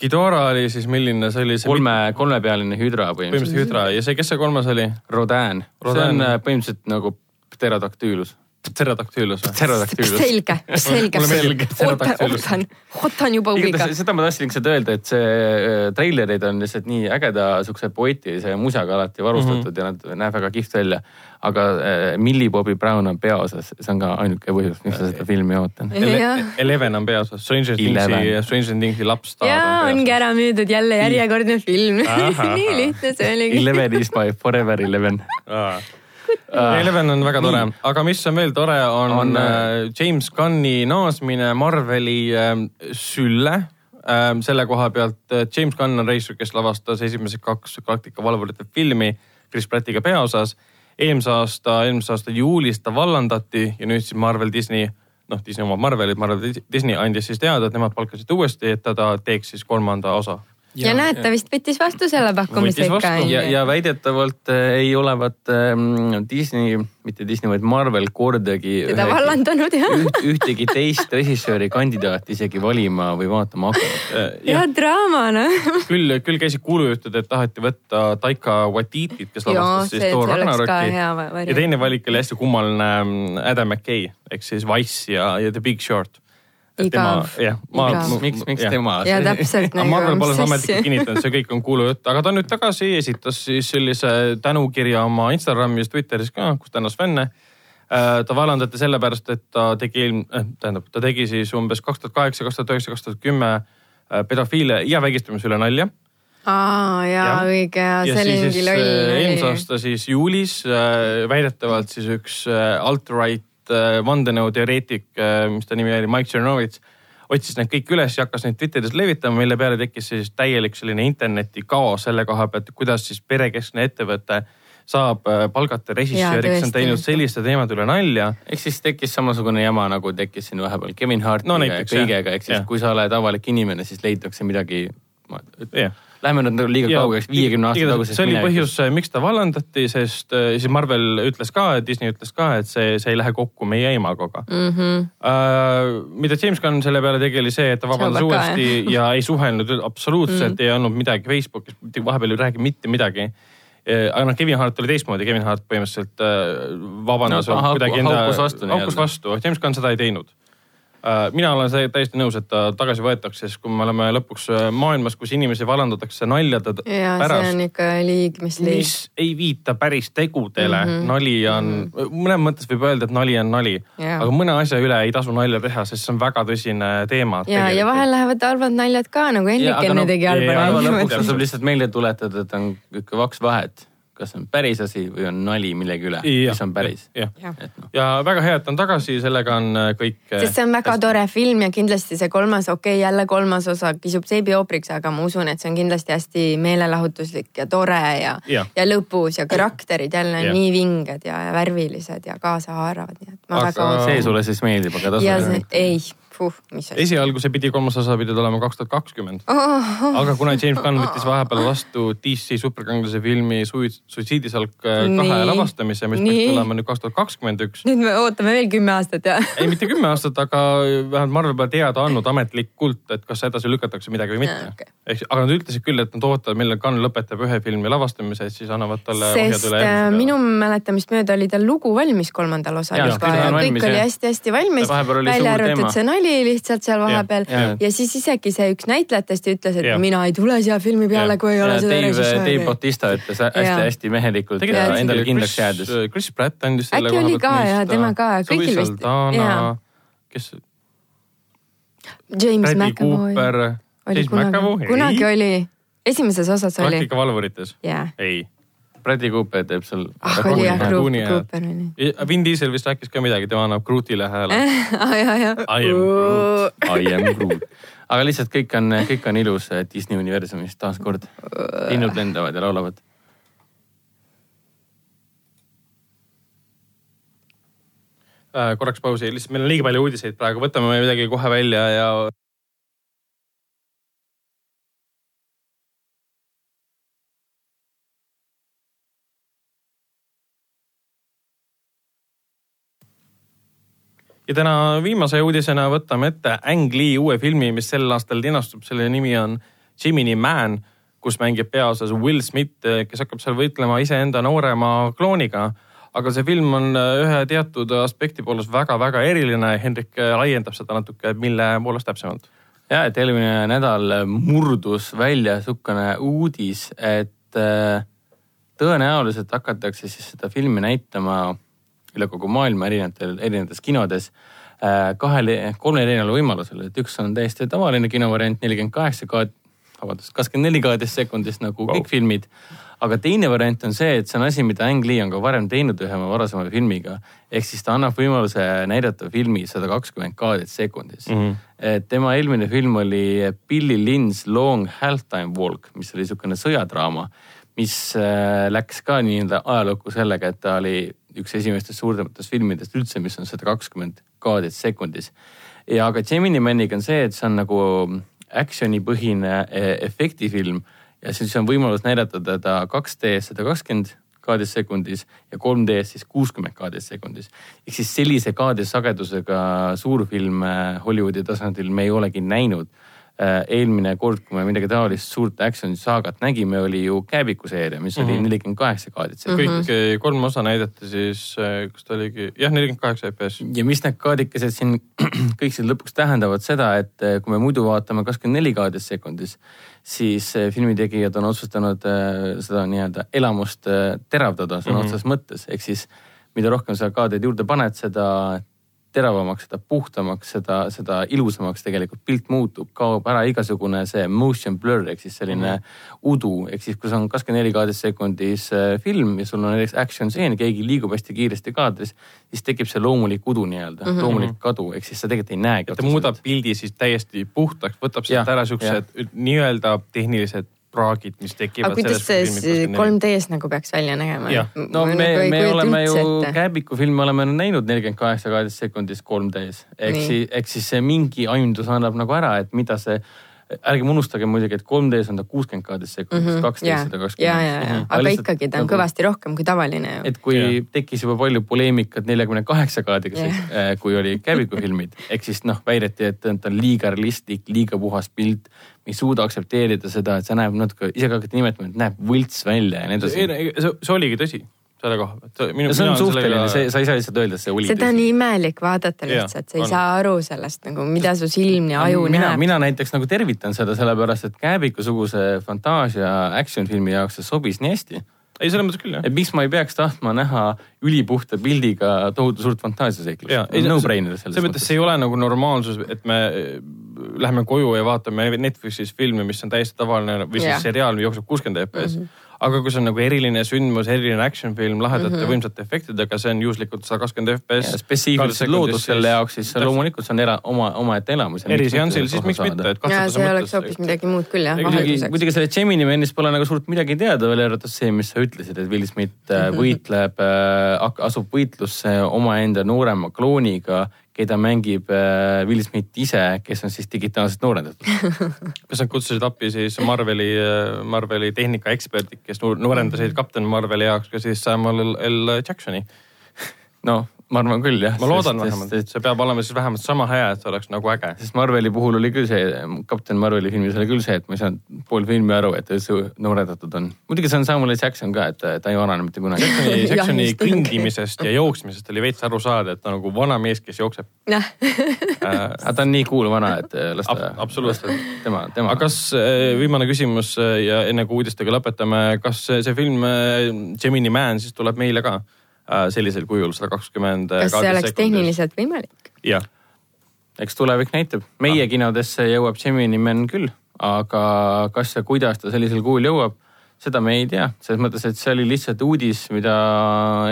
Ghidorah oli siis milline, see oli see kolme, kolmepealine hüdra põhimõtteliselt. põhimõtteliselt hüdra ja see, kes see kolmas oli? Rodan, see Rodan. on äh, põhimõtteliselt nagu pterodaktüülus. Pterodaktylus või? Pterodaktüülus. selge, selge Mulle meeldib. ootan, pterodaktylus. ootan, ootan juba huviga seda ma tahtsin lihtsalt öelda, et see äh, treilerid on lihtsalt nii ägeda siukse poeetilise musaga alati varustatud mm -hmm. ja nad näeb väga kihvt välja. Aga äh, Millie Bobby Brown on peaosas, see on ka ainuke põhjus, miks ma seda filmi ootan. jah, Eleven on peaosas, Stranger Thingsi Stranger Thingsi lapstaar ja on ongi ära müüdud jälle järjekordne film. Nii lihtne see oligi. Eleven is my forever eleven. Eleven on väga tore, aga mis on veel tore, on, On, äh, James Gunni naasmine Marveli äh, sülle äh, selle koha pealt. James Gunn on reisijal, kes lavastas esimesed kaks Galactica valvurite filmi Chris Prattiga peaosas. Eelmise aasta, eelmise aasta juulis ta vallandati ja nüüd siis Marvel Disney, noh Disney omab Marvelit, Marvel Disney andis siis teada, et nemad palkasid uuesti, et ta, ta teeks siis kolmanda osa. Ja näed, ta vist võttis vastu selle pakkumise ikka ja, ja väidetavalt äh, ei olevat äh, Disney, mitte Disney, vaid Marvel kordagi teda vallandanud jah. üht, ühtegi teist režissööri kandidaati isegi valima või vaatama hakanud. ja draama noh. küll, küll käisid kuulujutud, et taheti võtta Taika Watitit, kes lavastas siis Thor Ragnaroki ja teine valik oli hästi kummaline mm, Adam McKay ehk siis Wise ja, ja The Big Short. Igav. jah, ma miks, miks tema? ja täpselt aga Marvel nagu, pole ametlikult kinnitanud, see kõik on kuulujutt, aga ta on nüüd tagasi, esitas siis sellise tänukirja oma Instagramis, Twitteris ka, kus tänas fänne. ta vallandati sellepärast, et ta tegi, tähendab, ta tegi siis umbes kaks tuhat kaheksa, kaks tuhat üheksa, kaks tuhat kümme äh, pedofiile ja vägistamise üle nalja aa jaa, Jah. õige ja ja see oli siis mingi äh, eelmise loll. aasta siis juulis äh, väidetavalt siis üks äh, alt-right äh, vandenõuteoreetik, mis ta nimi oli, Mike Chernovitz, otsis need kõik üles ja hakkas neid Twitteris levitama, mille peale tekkis siis täielik selline internetikaos selle koha pealt, kuidas siis perekeskne ettevõte saab äh, palgata režissööri, kes on teinud selliste teemade üle nalja ehk siis tekkis samasugune jama, nagu tekkis siin vahepeal Kevin Hartiga No näiteks, ja kõigega, ehk siis Jah. kui sa oled avalik inimene, siis leitakse midagi. Jah. Lähme nüüd nagu liiga kaugeks, viiekümne aasta tagusest see oli põhjus, miks ta vallandati, sest äh, siis Marvel ütles ka, Disney ütles ka, et see, see ei lähe kokku meie imagoga mm. -hmm. Uh, mida James Gunn selle peale tegi, oli see, et ta vabandas uuesti ja ei suhelnud absoluutselt mm, -hmm. ei olnud midagi Facebookis, vahepeal ei räägi mitte midagi. aga noh, Kevin Hart oli teistmoodi, Kevin Hart põhimõtteliselt uh, vabandas No, kuidagi enda, haukus vastu haukus vastu, James Gunn seda ei teinud mina olen see täiesti nõus, et ta tagasi võetakse, sest kui me oleme lõpuks äh, maailmas, kus inimesi vallandatakse naljade ja see pärast on, ikka liig, mis liig. mis ei viita päris tegudele mm, -hmm. nali on mm, -hmm. mõnes mõttes võib öelda, et nali on nali Jaa. aga mõne asja üle ei tasu nalja teha, sest see on väga tõsine teema. ja, ja vahel lähevad halvad naljad ka nagu Hendrik enne tegi halba päeva lõpuks nalja. tasub lihtsalt meelde tuletada, et on ikka kaks vahet, kas on päris asi või on nali millegi üle, mis on päris. jah, et noh, ja väga hea, et ta on tagasi, sellega on äh, kõik. sest see on väga tore film ja kindlasti see kolmas, okei okay,, jälle kolmas osa kisub seebioopriks, aga ma usun, et see on kindlasti hästi meelelahutuslik ja tore ja, Jah. ja lõbus ja karakterid jälle Jah. nii vinged ja, ja värvilised ja kaasahaaravad, nii et ma Aga väga see sulle siis meeldib, aga ja tasub see, ei, asi. esialgu see pidi, kolmas osa pidi tulema kaks tuhat kakskümmend, Oh, aga kuna James Gunn võttis vahepeal vastu DC superkangelase filmi Sui- Suitsiidisalk äh, kahe lavastamise, mis peaks tulema nüüd kaks tuhat kakskümmend üks. Nüüd me ootame veel kümme aastat ja ei, mitte kümme aastat, aga vähemalt Marvel pole teada andnud ametlikult, et kas edasi lükatakse midagi või mitte. Okei. ehk, aga nad ütlesid küll, et nad ootavad, millal Gunn lõpetab ühe filmi lavastamise, siis annavad talle ohjad üle äh, minu mäletamist mööda oli tal lugu valmis kolmandal osal juba kõik ja kõik oli jah. hästi-hästi valmis, välja arvatud see nali lihtsalt seal vahepeal. ja, Jah. ja siis isegi see üks näitlejatest ütles, et Jah. mina ei tule siia filmi peale, kui ei ole seda Dave, Dave režissööri. Bautista ütles hästi-hästi mehelikult ja Tegelikult endale kindlaks jäädes. Chris, Pratt andis selle Äkki oli ka, jah, tema ka, kõigil vist- kes, James McAvoy. Oli James McAvoy, kunagi, kunagi oli, esimeses osas oli, Praktika valvurites, jaa. ei. Bradley Cooper teeb seal. ah, oli jah, jah. Cooper oli. Vin Diesel vist rääkis ka midagi, tema annab Grootile hääle. ah ja, ja. I am Groot. I am Groot. aga lihtsalt kõik on, kõik on ilus eh, Disney universumis taaskord. linnud lendavad ja laulavad. Äh, korraks pausi, lihtsalt meil on liiga palju uudiseid praegu, võtame midagi kohe välja ja ja täna viimase uudisena võtame ette Ang Lee uue filmi, mis sel aastal linastub, selle nimi on Jiminy Man, kus mängib peaosas Will Smith, kes hakkab seal võitlema iseenda noorema klooniga. aga see film on äh, ühe teatud aspekti poolest väga-väga eriline, Hendrik äh, laiendab seda natuke, mille poolest täpsemalt. ja et eelmine nädal murdus välja sihukene uudis, et äh, tõenäoliselt hakatakse siis seda filmi näitama üle kogu maailma erinevatel, erinevates kinodes äh, kahel, kolmel erineval võimalusel, et üks on täiesti tavaline kinovariant, nelikümmend kaheksa kaad-, vabandust, kakskümmend neli kaadrist sekundist nagu wow. kõik filmid. aga teine variant on see, et see on asi, mida Ang Lee on ka varem teinud ühe oma varasema filmiga. ehk siis ta annab võimaluse näidata filmi sada kakskümmend kaadrit sekundis mm. -hmm. et tema eelmine film oli Billy Lynn's Long Halftime Walk, mis oli niisugune sõjadraama, mis äh, läks ka nii-öelda ajalukku sellega, et ta oli üks esimestest suurematest filmidest üldse, mis on sada kakskümmend kaadrit sekundis. ja aga Gemini Maniga on see, et see on nagu action'ipõhine eh, efektifilm ja siis on võimalus näidata teda 2D sada kakskümmend kaadris sekundis ja 3D-s siis kuuskümmend kaadris sekundis. ehk siis sellise kaadrisagedusega suurfilme Hollywoodi tasandil me ei olegi näinud eelmine kord, kui me midagi taolist suurt action saagat nägime, oli ju Kääbiku seeria, mis oli mhm. nelikümmend kaheksa kaadrit. -hmm. kõik äh, kolm osa näidati siis, äh, kas ta oligi, jah, nelikümmend kaheksa FPS. ja mis need kaadikesed siin kõik siin lõpuks tähendavad seda, et kui me muidu vaatame kakskümmend neli kaadrit sekundis, siis filmitegijad on otsustanud seda nii-öelda elamust teravdada sõna mm -hmm. otseses mõttes, ehk siis mida rohkem sa kaadreid juurde paned, seda teravamaks, seda puhtamaks, seda, seda ilusamaks tegelikult pilt muutub, kaob ära igasugune see motion blur ehk siis selline mm -hmm. udu, ehk siis kui sul on kakskümmend neli kaadrit sekundis äh, film ja sul on näiteks action stseen, keegi liigub hästi kiiresti kaadris, siis tekib see loomulik udu nii-öelda mm, -hmm. loomulik kadu, ehk siis sa tegelikult ei näegi. ta muudab pildi siis täiesti puhtaks, võtab sealt ära siuksed nii-öelda tehnilised praagid, mis tekivad. aga kuidas see 3D-s nagu peaks välja nägema? no me, nagu me oleme ju Kääbiku filmi oleme näinud nelikümmend kaheksa kaheteist sekundis 3D-s. ehk siis, ehk siis see mingi aimdus annab nagu ära, et mida see ärgem unustage muidugi, et 3D-s on ta kuuskümmend kaadrist sekundis mm, kaksteist sada kakskümmend. ja, aga lihtsalt, ikkagi ta on nagu, kõvasti rohkem kui tavaline ju. et kui ja. tekkis juba palju poleemikat neljakümne kaheksa kaadriga yeah., kui oli Käviku filmid, ehk siis noh, väideti, et ta on liiga realistlik, liiga puhas pilt, ei suuda aktsepteerida seda, et see näeb natuke, ise ka hakati nimetama, et näeb võlts välja ja nii edasi. see oligi tõsi selle koha pealt. see on suhteline sellega..., see, sa ei saa lihtsalt öelda, et see oli. seda on imelik vaadata lihtsalt, sa ei on. saa aru sellest nagu, mida su silm ja aju mina, näeb. mina näiteks nagu tervitan seda sellepärast, et Kääbiku-suguse fantaasia action filmi jaoks see sobis nii hästi ei, selles mõttes küll jah. et miks ma ei peaks tahtma näha ülipuhta pildiga tohutu suurt fantaasiaseiklust. no-brainer selles mõttes. see ei ole nagu normaalsus, et me eh, läheme koju ja vaatame Netflixis filmi, mis on täiesti tavaline või siis yeah. seriaal jookseb kuuskümmend FPS mm. -hmm aga kui see on nagu eriline sündmus, eriline action film lahedate mm -hmm. võimsate efektidega, see on juhuslikult sada kakskümmend FPS. spetsiifiliselt loodud selle jaoks, siis täpselt. loomulikult see on era, oma, omaette elamus. eriseansil siis miks mitte, et katsetada see oleks hoopis midagi muud küll jah. muidugi, selle Gemini mennist pole nagu suurt midagi teada, välja arvatud see, mis sa ütlesid, et Will Smith mm -hmm. võitleb äh,, asub võitlusse omaenda noorema klooniga keda mängib äh, Will Smith ise, kes on siis digitaalselt noorendatud. kas nad kutsusid appi siis Marveli, äh, Marveli tehnikaeksperdid, kes noorendasid kapten Marveli jaoks ka siis Samuel L Jacksoni? noh ma arvan küll jah. ma loodan sest, vähemalt, et see peab olema siis vähemalt sama hea, et oleks nagu äge. sest Marveli puhul oli küll see, kapten Marveli filmis oli küll see, et ma ei saanud pool filmi aru, et see noorendatud on. muidugi see on Samuel L Jackson ka, et ta ei vanane mitte kunagi. Jacksoni, Jacksoni kõndimisest ja jooksmisest oli veits aru saada, et ta on nagu vana mees, kes jookseb äh, aga ta on nii cool vana, et äh, las ta Ab. absoluutselt. tema, tema. aga kas, äh, viimane küsimus ja enne kui uudistega lõpetame, kas see film Gemini Man siis tuleb meile ka? Äh, sellisel kujul sada kakskümmend. kas see oleks sekundis. tehniliselt võimalik? jah. eks tulevik näitab, meie ah. kinodesse jõuab Gemini Man küll, aga kas ja kuidas ta sellisel kujul jõuab, seda me ei tea, selles mõttes, et see oli lihtsalt uudis, mida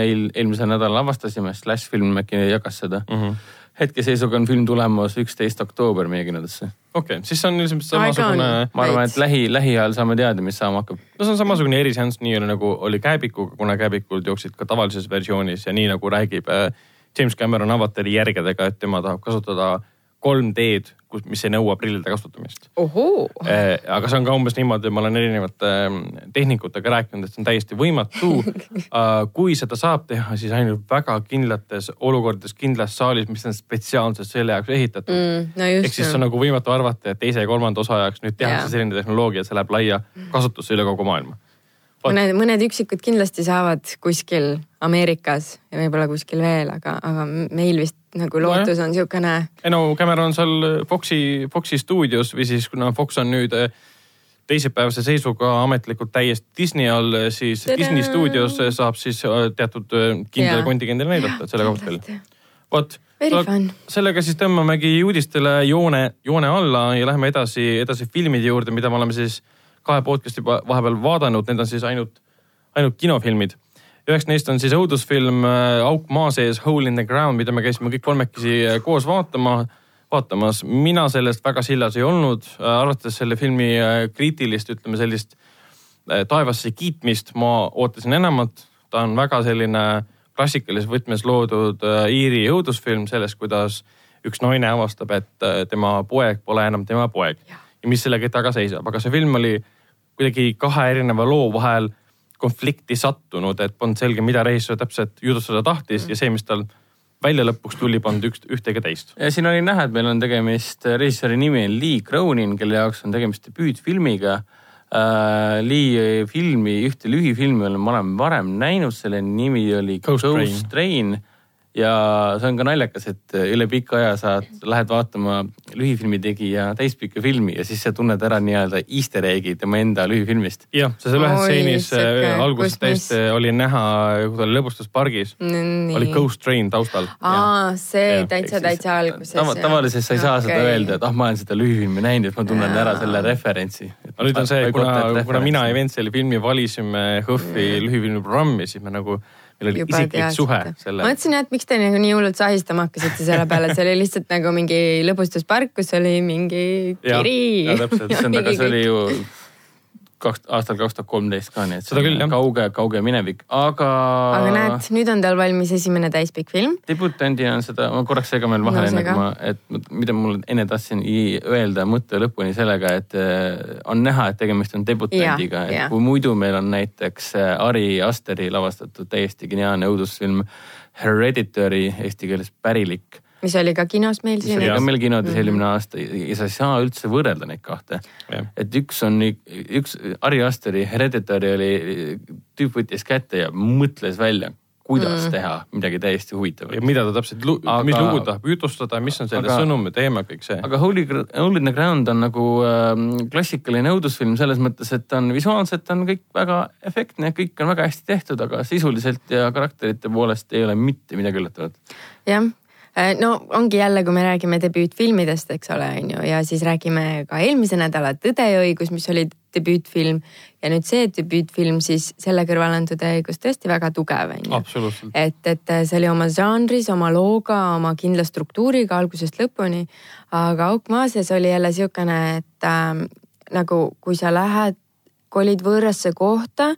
eil, eelmisel nädalal avastasime, Slash film äkki jagas seda mm. -hmm hetkeseisuga on film tulemas üksteist oktoober meie kinodesse. okei okay,, siis on ilmselt samasugune. ma arvan, et lähi, lähiajal saame teada, mis saama hakkab. no see on samasugune eriseanss nii-öelda nagu oli Kääbikuga, kuna Kääbikud jooksid ka tavalises versioonis ja nii nagu räägib äh, James Cameron avatari järgedega, et tema tahab kasutada 3D-d kus, mis ei nõua prillide kasutamist. Eh, aga see on ka umbes niimoodi, ma olen erinevate ehm, tehnikutega rääkinud, et see on täiesti võimatu kui seda saab teha, siis ainult väga kindlates olukordades, kindlas saalis, mis on spetsiaalselt selle jaoks ehitatud mm,. No ehk siis on nagu võimatu arvata, et teise ja kolmanda osa jaoks nüüd tehakse yeah. selline tehnoloogia, see läheb laia kasutusse üle kogu maailma mõned, mõned üksikud kindlasti saavad kuskil Ameerikas ja võib-olla kuskil veel, aga, aga meil vist nagu lootus on niisugune. ei no Cameron seal Foxi, Foxi stuudios või siis kuna Fox on nüüd eh, teisipäevase seisuga ametlikult täiesti Disney all, siis Tere! Disney stuudios saab siis eh, teatud eh, kindlale kontingendile näidata, selle koha peal. vot, sellega siis tõmbamegi uudistele joone, joone alla ja läheme edasi, edasi filmide juurde, mida me oleme siis kahe podcast'i vahepeal vaadanud, need on siis ainult, ainult kinofilmid. Üheks neist on siis õudusfilm äh, Auk maa sees, Hole in the ground, mida me käisime kõik kolmekesi äh, koos vaatama, vaatamas. mina sellest väga sillas ei olnud, äh, arvates selle filmi kriitilist, ütleme sellist taevasse kiitmist, ma ootasin enamat. ta on väga selline klassikalises võtmes loodud Iiri õudusfilm sellest, kuidas üks naine avastab, et tema poeg pole enam tema poeg ja mis selle taga seisab, aga see film oli kuidagi kahe erineva loo vahel konflikti sattunud, et polnud selge, mida režissöör täpselt jutustada tahtis ja see, mis tal välja lõpuks tuli, polnud üks, ühte ega teist. ja siin oli näha, et meil on tegemist, režissööri nimi on Lee Cronin, kelle jaoks on tegemist debüütfilmiga äh,. Lee filmi, ühte lühifilmi olen ma olen varem näinud, selle nimi oli Ghost Ghost, Train. Train ja see on ka naljakas, et üle pika aja sa lähed vaatama lühifilmi tegija täispikka filmi ja siis sa tunned ära nii-öelda easter egg'i tema enda lühifilmist. jah, seal ühes stseenis äh, alguses täiesti oli näha, kui ta oli lõbustuspargis, oli Ghost Train taustal. aa, see Jah, täitsa, täitsa alguses tava,. tavaliselt sa ei saa seda öelda, et ah, ma olen seda lühifilmi näinud, et ma tunnen Jaa. ära selle referentsi. aga nüüd on see, kuna, kuna mina ja Ventseli filmi valisime HÖFFi lühifilmi programmi, siis me nagu, meil oli isiklik suhe ma selle. mõtlesin, et miks te nagu nii hullult sahistama hakkasite selle peale, see oli lihtsalt nagu mingi lõbustuspark, kus oli mingi kiri. jaa, täpselt. issand, aga see oli ju kaks, aastal kaks tuhat kolmteist ka, nii et Seda küll, jah. kauge, kauge minevik, aga. aga näed, nüüd on tal valmis esimene täispikk film. debütandina on seda, ma korraks segan veel vahele No enne kui ma, et mida mul enne tahtsin öelda mõtte lõpuni sellega, et eh, on näha, et tegemist on debütandiga, Jaa, et jaa. kui muidu meil on näiteks eh, Ari Asteri lavastatud täiesti geniaalne õudusfilm Hereditary eesti keeles pärilik mis oli ka kinos meil siin oli. ka meil kinodes Mhm. mm -hmm. eelmine aasta ja sa ei saa üldse võrrelda neid kahte. Et üks on, üks Ari Asteri Hereditary oli, tüüp võttis kätte ja mõtles välja, kuidas mm. teha midagi täiesti huvitavat ja. mida ta täpselt, Aga- mis lugu tahab jutustada, mis on selle Aga- sõnum ja teema, kõik see. aga Holy, Holy in the Ground on nagu äh, klassikaline õudusfilm selles mõttes, et ta on visuaalselt on kõik väga efektne, kõik on väga hästi tehtud, aga sisuliselt ja karakterite poolest ei ole mitte midagi üllatavat. jah, no ongi jälle, kui me räägime debüütfilmidest, eks ole, on ju, ja siis räägime ka eelmise nädala Tõde ja õigus, mis oli debüütfilm ja nüüd see debüütfilm, siis selle kõrval on Tõde ja õigus tõesti väga tugev, on ju. et, et see oli oma žanris, oma looga, oma kindla struktuuriga algusest lõpuni. aga Auk maa sees oli jälle niisugune, et äh, nagu kui sa lähed, kolid võõrasse kohta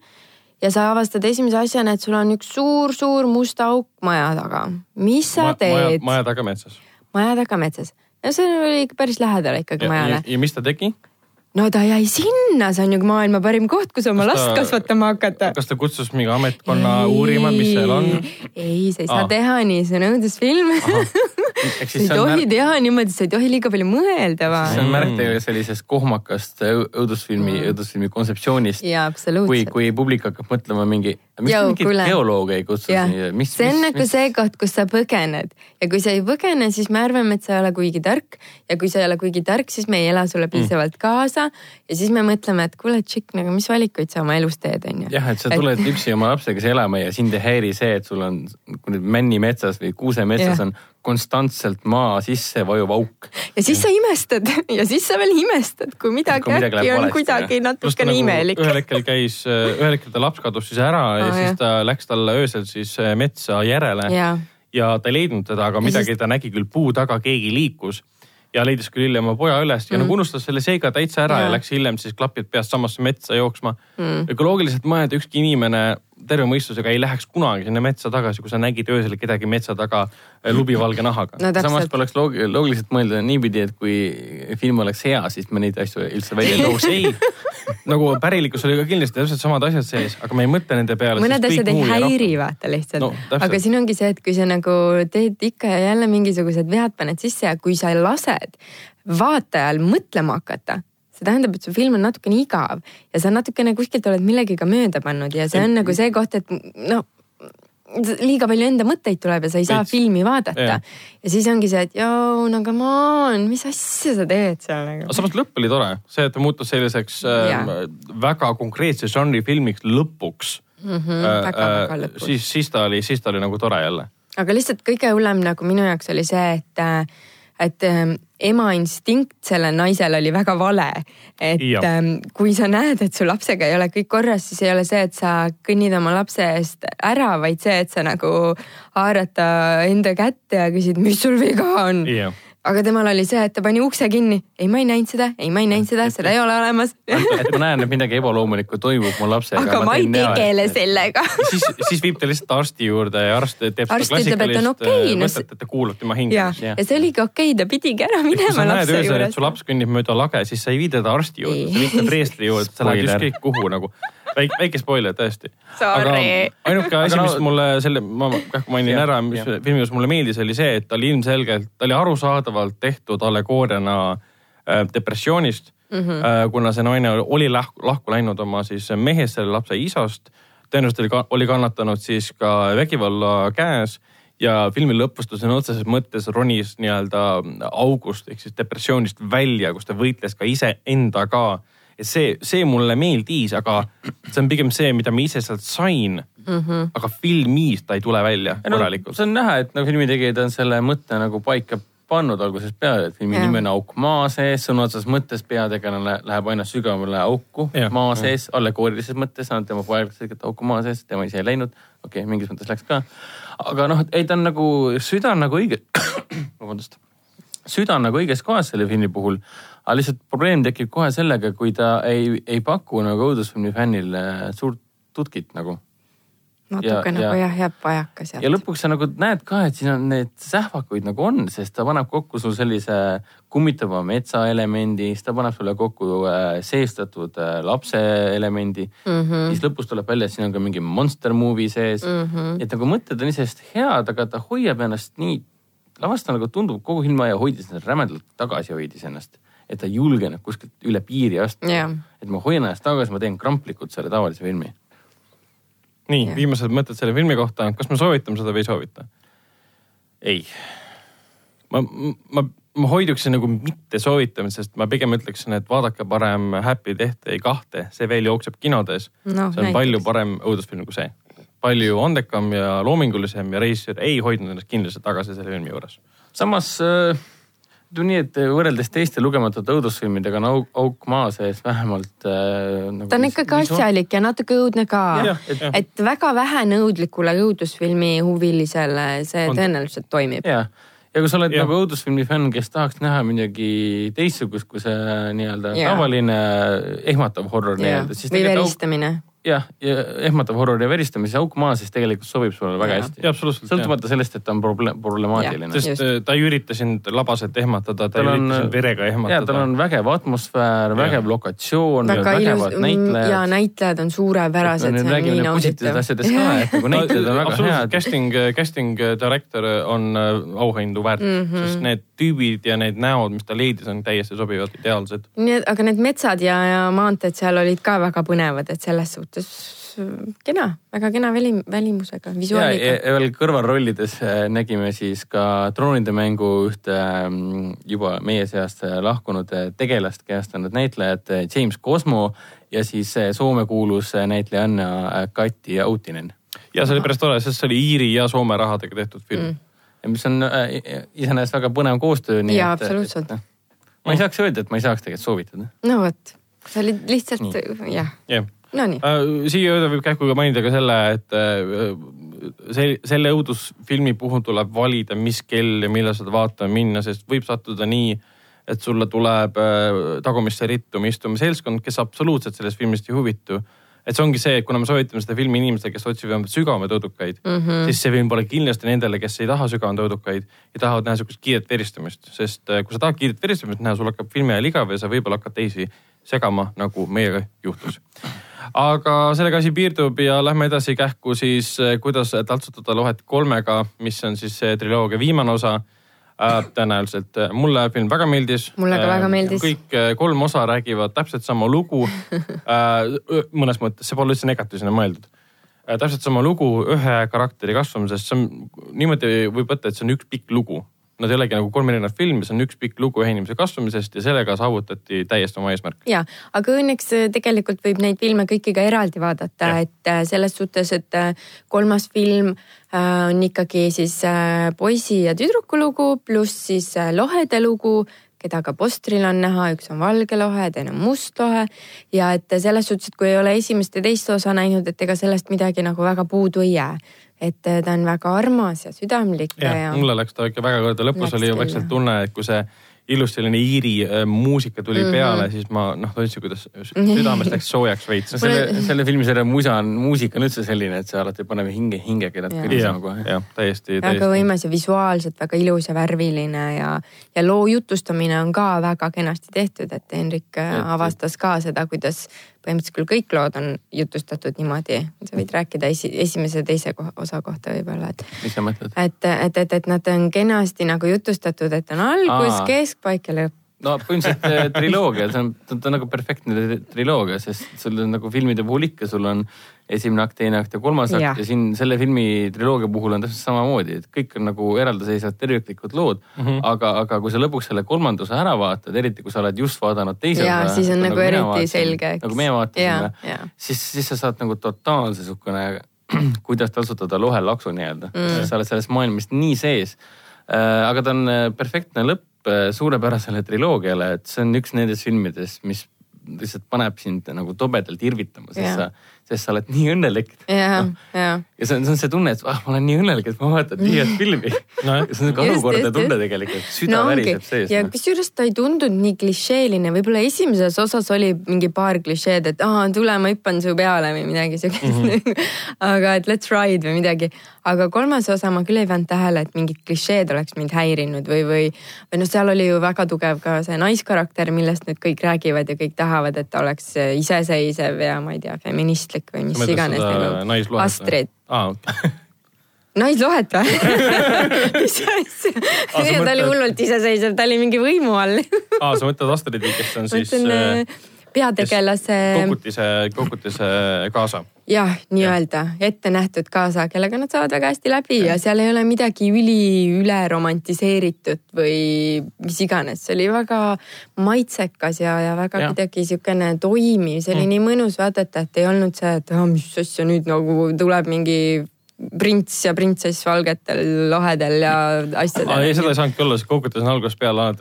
ja sa avastad esimese asjana, et sul on üks suur-suur must auk maja taga. mis sa maja, teed? maja taga metsas. maja taga metsas. ja see oli ikka päris lähedal ikkagi ja, majale ja,. ja mis ta tegi? No ta jäi sinna, see on ju maailma parim koht, kus oma Kas last ta- kasvatama hakata. kas ta kutsus mingi ametkonna uurima, mis seal on? ei, sa ei saa Aa. teha nii, see on õudusfilm. sa ei tohi märk, teha niimoodi, sa ei tohi liiga palju mõelda. see on märk tegelikult sellisest kohmakast õu- õudusfilmi, õudusfilmi kontseptsioonist. kui, absoluutselt. kui publik hakkab mõtlema mingi, miks te mingit kuule. geoloogi ei kutsu siia, mis, see on mis, nagu see koht, kus sa põgened ja kui sa ei põgene, siis me arvame, et sa ei ole kuigi tark ja kui sa ei ole kuigi tark, siis me ei ela sulle piisavalt kaasa ja siis me mõtleme, et kuule, tšikk, nagu mis valikuid sa oma elus teed, onju. jah, et sa tuled üksi oma lapsega elama ja sind ei häiri see, et sul on kui nüüd männimetsas või kuusemetsas Jah. on konstantselt maa sisse vajuv auk. ja siis sa imestad ja siis sa veel imestad, kui midagi Kui midagi äkki on valesti, kuidagi natukene nagu imelik. ühel hetkel käis, ühel hetkel ta laps kadus siis ära ja Aa, siis jah. ta läks talle öösel siis äh, metsa järele jaa, ja ta ei leidnud teda, aga midagi siis- ta nägi küll puu taga, keegi liikus ja leidis küll hiljem oma poja üles ja Mm. nagu unustas selle seega täitsa ära ja, ja läks hiljem siis klapid peast samasse metsa jooksma Mm. ökoloogiliselt mõelda ükski inimene terve mõistusega ei läheks kunagi sinna metsa tagasi, kui sa nägid öösel kedagi metsa taga äh, lubivalge nahaga no samas poleks loog- loogiliselt mõelda niipidi, et kui film oleks hea, siis me neid asju üldse välja ei tooks. ei, nagu pärilikkus oli ka kindlasti täpselt samad asjad sees, aga me ei mõtle nende peale. mõned asjad ei häiri, vaata lihtsalt No, aga siin ongi see, et kui sa nagu teed ikka ja jälle mingisugused vead paned sisse ja kui sa lased vaatajal mõtlema hakata, see tähendab, et su film on natukene igav ja sa natukene kuskilt oled millegiga mööda pannud ja see on nagu see koht, et no liiga palju enda mõtteid tuleb ja sa ei saa Veits. filmi vaadata Jah.. ja siis ongi see, et joo, no come on, mis asja sa teed seal nagu. samas lõpp oli tore, see, et ta muutus selliseks äh, Jaa. väga konkreetse žanri filmiks lõpuks mm -hmm, äh, väga, väga lõpus. siis, siis ta oli, siis ta oli nagu tore jälle. aga lihtsalt kõige hullem nagu minu jaoks oli see, et, et ähm, ema instinkt sellel naisel oli väga vale. et Jah. ähm, kui sa näed, et su lapsega ei ole kõik korras, siis ei ole see, et sa kõnnid oma lapse eest ära, vaid see, et sa nagu haarad ta enda kätte ja küsid, mis sul viga on. Aga temal oli see, et ta pani ukse kinni. ei, ma ei näinud seda, ei, ma ei näinud seda, seda ei ole olemas. et ma näen, et midagi ebaloomulikku toimub mu lapsega. aga ma, ma ei tegele sellega siis, siis viib ta lihtsalt arsti juurde ja arst teeb arst seda klassikalist okay, no, mõtet, et ta kuulab tema hinge. ja, ja see oligi okei okay,, ta pidigi ära minema lapse juures. su laps kõnnib mööda lage, siis sa ei vii teda arsti juurde, sa viid ta preestri juurde, sa lähed ükskõik kuhu nagu väike, väike spoiler tõesti. aga ainuke asi, mis mulle selle, ma kähku mainin ära, mis filmi juures mulle meeldis, oli see, et ta oli ilmselgelt, ta oli arusaadavalt tehtud allegooriana äh, depressioonist mm. -hmm. kuna see naine oli lahku, lahku läinud oma siis mehest, selle lapse isast. tõenäoliselt oli, oli kannatanud siis ka vägivalla käes ja filmi lõpus ta sõna otseses mõttes ronis nii-öelda august ehk siis depressioonist välja, kus ta võitles ka iseendaga et see, see mulle meeldis, aga see on pigem see, mida ma ise sealt sain mm. -hmm. aga filmis ta ei tule välja no, korralikult. see on näha, et nagu filmitegijad on selle mõtte nagu paika pannud algusest peale, et filmi ja. nimi on Auk maa sees, sõna otseses mõttes peategelane läheb aina sügavamale auku ja. maa sees, allegoorilises mõttes, tema poeg läks auku maa sees, tema ise ei läinud. okei okay,, mingis mõttes läks ka. aga noh, ei ta on nagu, süda on nagu õige, vabandust, süda on nagu õiges kohas selle filmi puhul aga lihtsalt probleem tekib kohe sellega, kui ta ei, ei paku nagu õudusfilmi fännile suurt tutkit nagu. natuke ja, nagu ja, jah, jääb vajaka sealt. ja lõpuks sa nagu näed ka, et siin on need sähvakuid nagu on, sest ta paneb kokku sul sellise kummitava metsaelemendi, siis ta paneb sulle kokku äh, seestatud äh, lapse elemendi mm. -hmm. siis lõpus tuleb välja, et siin on ka mingi monster movie sees mm. -hmm. et nagu mõtted on iseenesest head, aga ta hoiab ennast nii lavast nagu tundub kogu filmi aja hoidis ennast rämedalt tagasi, hoidis ennast et ta ei julgenud kuskilt üle piiri astuda yeah.. et ma hoian ennast tagasi, ma teen kramplikult selle tavalise filmi. nii yeah., viimased mõtted selle filmi kohta, kas me soovitame seda või ei soovita? ei. ma, ma, ma hoiduksin nagu mitte soovitamisest, ma pigem ütleksin, et vaadake parem Happy Death Day kahte, see veel jookseb kinodes no,. see on näiteks. palju parem õudusfilm kui see. palju andekam ja loomingulisem ja reisijad ei hoidnud ennast kindlasti tagasi selle filmi juures. samas äh ütleme nii, et võrreldes teiste lugematute õudusfilmidega on auk, auk maa sees vähemalt äh, nagu. ta on ikkagi asjalik ja natuke õudne ka. Et, et väga vähe nõudlikule õudusfilmi huvilisele see on. tõenäoliselt toimib. ja, ja kui sa oled ja. nagu õudusfilmi fänn, kes tahaks näha midagi teistsugust kui see nii-öelda tavaline ehmatav horror nii-öelda. või veristamine auk jah, ja ehmatav horror ja veristamise auk maa siis tegelikult sobib sulle väga ja, hästi. sõltumata sellest, et ta on proble-, problemaatiline. sest ja. ta ei ürita sind labaselt ehmatada, ta ei ürita sind verega ehmatada. tal on vägev atmosfäär, vägev lokatsioon. väga ilus näitlejad. ja näitlejad on suurepärased. nüüd räägime positiivsetest asjadest ka, et nagu näitlejad on väga head. Casting, casting director on äh, auhindu väärt mm, -hmm. sest need tüübid ja need näod, mis ta leidis, on täiesti sobivad, ideaalsed. nii et, aga need metsad ja, ja maanteed seal olid ka väga põnevad, et selles suhtes äh, kena, väga kena väli, välimusega, visuaaliga. ja veel kõrvalrollides äh, nägime siis ka troonide mängu ühte mm, juba meie seast äh, lahkunud tegelast kehastanud näitlejat James Cosmo ja siis Soome kuulus näitlejanna Kati Outinen. ja see oli päris tore, sest see oli Iiri ja Soome rahadega tehtud film mm. Ja mis on iseenesest väga põnev koostöö. jaa, absoluutselt. Noh, ma ei saaks öelda, et ma ei saaks tegelikult soovitada. no vot, see oli lihtsalt jah yeah Nonii. Äh, siia juurde võib kähku ka mainida ka selle, et äh, see, selle õudusfilmi puhul tuleb valida, mis kell ja millal seda vaatama minna, sest võib sattuda nii, et sulle tuleb äh, tagumisse rittuma istuma seltskond, kes absoluutselt sellest filmist ei huvitu et see ongi see, et kuna me soovitame seda filmi inimestele, kes otsivad sügavamaid õudukaid mm, -hmm. siis see film pole kindlasti nendele, kes ei taha sügavamaid õudukaid ja tahavad näha sihukest kiiret veristamist, sest kui sa tahad kiiret veristamist näha, sul hakkab filmi ajal igav ja sa võib-olla hakkad teisi segama, nagu meiega juhtus aga sellega asi piirdub ja lähme edasi kähku siis, eh, kuidas taltsutada lohet kolmega, mis on siis see triloogia viimane osa äh,. Tõenäoliselt eh, mulle film väga meeldis. mulle ka väga meeldis. kõik kolm osa räägivad täpselt sama lugu äh,. mõnes mõttes, see pole üldse negatiivsena mõeldud äh,. täpselt sama lugu ühe karakteri kasvamisest, see on niimoodi võib võtta, et see on üks pikk lugu nad ei olegi nagu kolm erinevat filmi, see on üks pikk lugu ühe inimese kasvamisest ja sellega saavutati täiesti oma eesmärk. ja, aga õnneks äh, tegelikult võib neid filme kõiki ka eraldi vaadata, et äh, selles suhtes, et äh, kolmas film on ikkagi siis poisi ja tüdruku lugu, pluss siis lohede lugu keda ka postril on näha, üks on valge lohe, teine on must lohe. ja et selles suhtes, et kui ei ole esimest ja teist osa näinud, et ega sellest midagi nagu väga puudu ei jää et ta on väga armas ja südamlik. ja mulle läks ta ikka väga korda, lõpus oli ju vaikselt tunne, et kui see ilus selline Iiri äh, muusika tuli mm -hmm. peale, siis ma noh, tundsin, kuidas südames läks soojaks veits no,. selle, selle filmisarja musa on, muusika on üldse selline, et see alati paneb hinge, hinge keerad kõrisema kohe. jah, täiesti, täiesti. väga võimas ja visuaalselt väga ilus ja värviline ja, ja loo jutustamine on ka väga kenasti tehtud, et Henrik äh, et, avastas ka seda, kuidas põhimõtteliselt küll kõik lood on jutustatud niimoodi, sa võid rääkida esi, esimese teise osa kohta võib-olla, et. mis sa mõtled? et, et, et, et nad on kenasti nagu jutustatud, et on algus, keskpaik ja lõpp no põhimõtteliselt eh, triloogia, see on, ta on nagu perfektne triloogia, sest sul on nagu filmide puhul ikka, sul on esimene akt, teine akt ja kolmas akt ja, ja siin selle filmi triloogia puhul on täpselt samamoodi, et kõik on nagu eraldiseisvad terviklikud lood mm. -hmm. aga, aga kui sa lõpuks selle kolmanduse ära vaatad, eriti kui sa oled just vaadanud teise osa. siis on nagu, nagu eriti vaatasin, selge, nagu meie vaatasime, siis, siis sa saad nagu totaalse sihukene, kuidas tasutada lohelaksu nii-öelda mm.. sa oled selles maailmas nii sees äh,. aga ta on äh, perfektne lõpp suurepärasele triloogiale, et see on üks nendest filmidest, mis lihtsalt paneb sind nagu tobedalt irvitama, sest sa sest sa oled nii õnnelik. ja no., ja. ja see on, see on see tunne, et ah, ma olen nii õnnelik, et ma vaatan nii head filmi no.. see on nagu olukordne tunne tegelikult, süda no, väriseb sees. ja no. kusjuures ta ei tundunud nii klišeeline, võib-olla esimeses osas oli mingi paar klišeed, et aa, tule, ma hüppan su peale või midagi siukest mm. -hmm. aga et let's ride või midagi. aga kolmas osa ma küll ei pannud tähele, et mingid klišeed oleks mind häirinud või, või, või noh, seal oli ju väga tugev ka see naiskarakter, millest nüüd kõik räägivad ja kõik tahavad, et ta oleks iseseisev ja ma ei tea, feministlik naislik või mis iganes nagu. Astrid. aa, okei naislohet või mis asja? ta oli hullult iseseisev, ta oli mingi võimu all aa, sa mõtled Astridit, kes on siis mõtlen, äh, peategelase. Kokutise, Kokutise kaasa. jah, nii-öelda ette nähtud kaasa, kellega nad saavad väga hästi läbi ja. ja seal ei ole midagi üli üle romantiseeritud või mis iganes, see oli väga maitsekas ja, ja väga ja. kuidagi niisugune toimiv, see oli mm. nii mõnus vaadata, et ei olnud see, et ah, mis asja nüüd nagu tuleb mingi prints ja printsess valgetel lohedel ja asjadel. ei, seda ei saanudki olla, see kokutas on algusest peale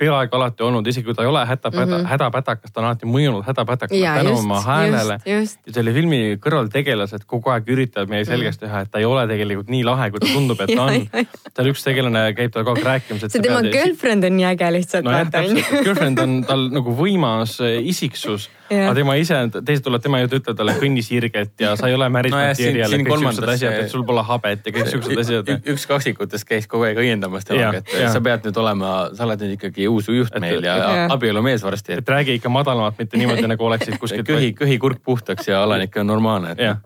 peaaegu alati olnud, isegi kui ta ei ole hädapäda, mm -hmm. hädapädakas, ta on alati mõjunud hädapädakuna tänu oma häälele. ja selle filmi kõrvaltegelased kogu aeg üritavad meie mhm. selgeks teha, et ta ei ole tegelikult nii lahe, kui ta tundub, et ta on. tal üks tegelane käib tal kogu aeg rääkimas. see tema girlfriend on nii äge lihtsalt. nojah, täpselt, girlfriend on tal nagu võimas isiksus aga tema ise, teised tulevad tema juurde, ütlevad talle kõnni sirget ja sa ei ole married no material ja kõik siuksed asjad, et sul pole habet ja kõik siuksed asjad. üks kaksikutest käis kogu aeg õiendamas temaga, et ja. sa pead nüüd olema, sa oled nüüd ikkagi uus juht meil ja, ja abielumees varsti. et räägi ikka madalamat, mitte niimoodi nagu oleksid kuskilt. köhi, köhi kurk puhtaks ja alanik on normaalne. jah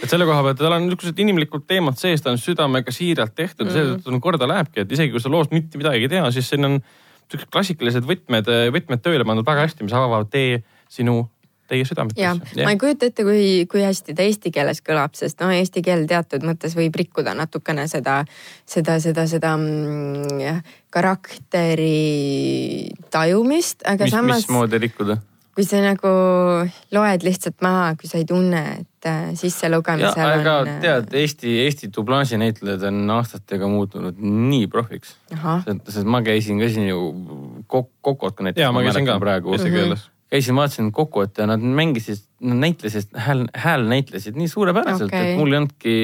et selle koha pealt tal on niisugused inimlikud teemad sees, ta on südamega siiralt tehtud mm -hmm. seetõttu nagu korda lähebki, et isegi kui sa loost mitte midagi ei tea, siis siin on siuksed klassikalised võtmed, võtmed tööle pandud väga hästi, mis avavad tee sinu teie südametesse. jah, ma ei kujuta ette, kui, kui hästi ta eesti keeles kõlab, sest no eesti keel teatud mõttes võib rikkuda natukene seda, seda, seda, seda mm, karakteri tajumist, aga mis, samas. mismoodi rikkuda? kui sa nagu loed lihtsalt maha, kui sa ei tunne, et äh, sisselugemisel on. aga äh, tead, Eesti, Eesti dublaaži näitlejad on aastatega muutunud nii profiks. sest ma käisin ka siin ju kok-, Kokot näiteks. ja ma käisin ka praegu eesti keeles käisin, vaatasin kokku, et nad mängisid, nad näitlesid, hääl, hääl näitlesid nii suurepäraselt okay., et mul ei olnudki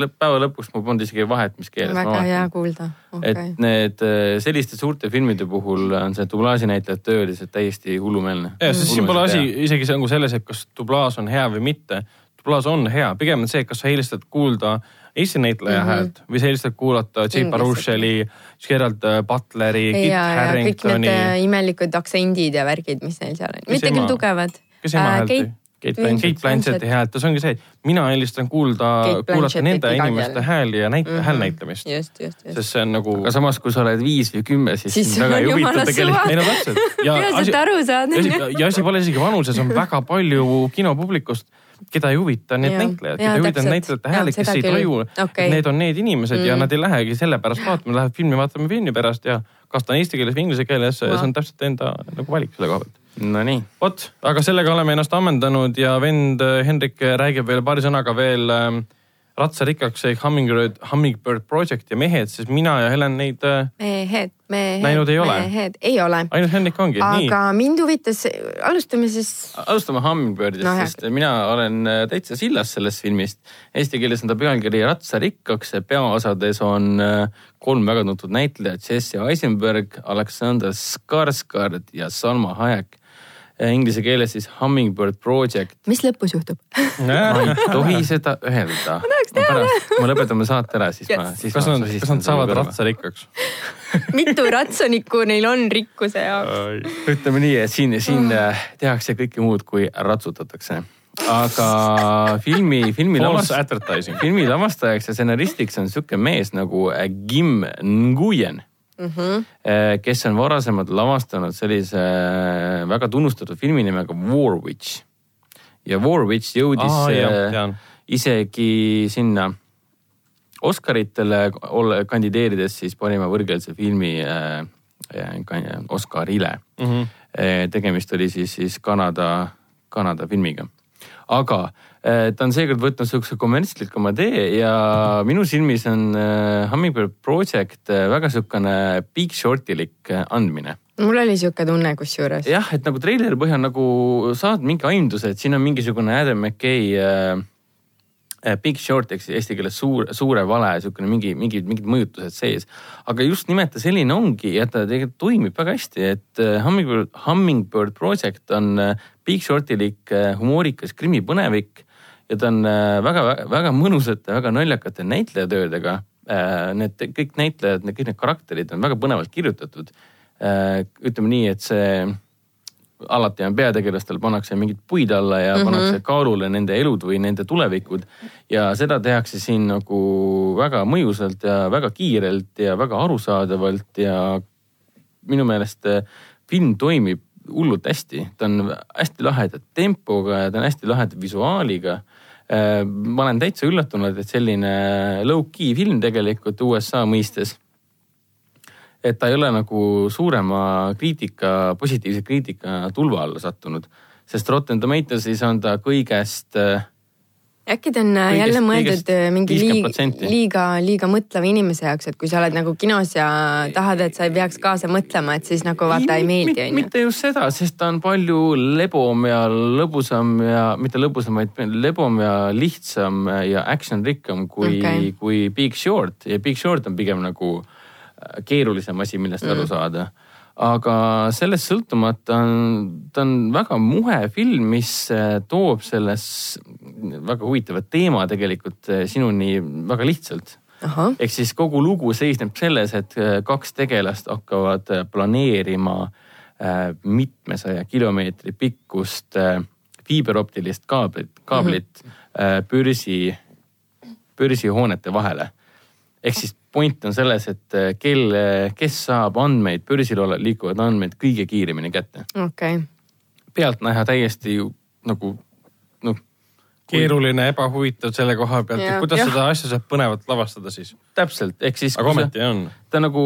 lõpp, päeva lõpuks mul polnud isegi vahet, mis keeles väga hea kuulda okay.. et need äh, selliste suurte filmide puhul on see dublaažinäitlejate töö lihtsalt täiesti hullumeelne. ja, sest siin pole asi isegi nagu selles, et kas dublaaž on hea või mitte. dublaaž on hea, pigem on see, kas sa eelistad kuulda Eesti näitleja mm -hmm. häält või sa eelistad kuulata J. Barucheli, Gerald äh, Butleri, Kit Haringtoni. kõik need äh, imelikud aktsendid ja värgid, mis neil seal on, mitte küll tugevad. kes ema häält tõi? Kate Blanchett, Blanchetti häält ja see ongi see, et mina eelistan kuulda, kuulata nende inimeste hääli ja näit- mm, -hmm. häälnäitlemist. sest see on nagu. aga samas, kui sa oled viis või kümme, siis, siis väga ei huvita tegelikult. ei no täpselt. peaasi, et aru saad. ja asi pole isegi vanuses, on väga palju kinopublikust keda ei huvita need ja, näitlejad, keda ei huvita need näitlejate hääled, kes ei taju okay., need on need inimesed mm. ja nad ei lähegi sellepärast vaatama, lähevad filmi vaatama filmi pärast ja kas ta on eesti keeles või inglise keeles wow., see on täpselt enda nagu valik selle koha pealt. Nonii. vot, aga sellega oleme ennast ammendanud ja vend Hendrik räägib veel paari sõnaga veel äh, ratsarikkaks ehk Hummingbird, Hummingbird Project ja mehed, siis mina ja Helen neid äh, mehed, mehed. Näinud ei ole? mehed, ei ole. ainult Henrik ongi, nii. aga mind huvitas, alustame siis. alustame Hummingbirdist No sest mina olen äh, täitsa sillas sellest filmist. Eesti keeles on ta pealkiri Ratsarikkaks, peaosades on äh, kolm väga tuntud näitlejat, Jesse Eisenberg, Aleksander Skarsgård ja Salma Hayek. Inglise keeles siis Hummingbird Project. mis lõpus juhtub? ma ei tohi seda öelda. ma tahaks teada. me lõpetame saate ära, siis ma, Yes. siis kas ma nad, kas nad saavad? ratsarikkaks? mitu ratsanikku neil on rikkuse jaoks? ütleme nii, et siin, siin äh, tehakse kõike muud, kui ratsutatakse. aga filmi, filmi False lavast- advertising. filmi lavastajaks ja stsenaristiks on sihuke mees nagu äh, Kim Nguyen mm, -hmm. kes on varasemalt lavastanud sellise äh, väga tunnustatud filmi nimega War Witch. ja War Witch jõudis Aa, jah, tean. isegi sinna Oscaritele olla- kandideerides siis parima võrgkeelse filmi Oscarile mm. -hmm. tegemist oli siis, siis Kanada, Kanada filmiga. aga ta on seekord võtnud sihukese kommertslikuma tee ja minu silmis on äh, Hummingbird Project äh, väga sihukene Big Shortilik äh, andmine mul oli sihuke tunne kusjuures. jah, et nagu treileri põhjal nagu saad mingi aimduse, et siin on mingisugune Adam McKay äh, äh, Big Short ehk siis eesti keeles suur, suure vale, niisugune mingi, mingid, mingid mõjutused sees. aga just nimelt ta selline ongi ja ta tegelikult toimib väga hästi, et äh, Hummingbird, Hummingbird Project on äh, Big Shortilik äh, humoorikas krimipõnevik ja ta on äh, väga, väga mõnusate, väga naljakate näitlejatöödega. Need kõik näitlejad, kõik need karakterid on väga põnevalt kirjutatud. ütleme nii, et see alati on peategelastel pannakse mingid puid alla ja mm -hmm. pannakse kaalule nende elud või nende tulevikud ja seda tehakse siin nagu väga mõjusalt ja väga kiirelt ja väga arusaadavalt ja minu meelest äh, film toimib hullult hästi, ta on hästi laheda tempoga ja ta on hästi laheda visuaaliga. Ma olen täitsa üllatunud, et selline low-key film tegelikult USA mõistes et ta ei ole nagu suurema kriitika, positiivse kriitika tulva alla sattunud, sest Rotten Tomatoes'is on ta kõigest äh, äkki ta on äh, Kõigest- jälle mõeldud äh, mingi liiga, 50%. liiga, liiga mõtleva inimese jaoks, et kui sa oled nagu kinos ja tahad, et sa ei peaks kaasa mõtlema, et siis nagu vaata ei meeldi, onju. mitte just seda, sest ta on palju lebom ja lõbusam ja mitte lõbusam, vaid lebom ja lihtsam ja action rikkam kui okay., kui Big Short ja Big Short on pigem nagu äh, keerulisem asi, millest mm. aru saada. aga sellest sõltumata on, ta on väga muhe film, mis toob selles väga huvitava teema tegelikult äh, sinuni väga lihtsalt ehk siis kogu lugu seisneb selles, et äh, kaks tegelast hakkavad äh, planeerima mitmesaja kilomeetri pikkust fiiberoptilist kaablit, kaablit mm -hmm. börsi, börsihoonete vahele. ehk siis point on selles, et kel, kes saab andmeid, börsil liikuvaid andmeid kõige kiiremini kätte. okei. pealtnäha täiesti nagu keeruline, ebahuvitav selle koha pealt, et kuidas Jah. seda asja saab põnevalt lavastada siis. täpselt, ehk siis. aga ometi on. ta nagu,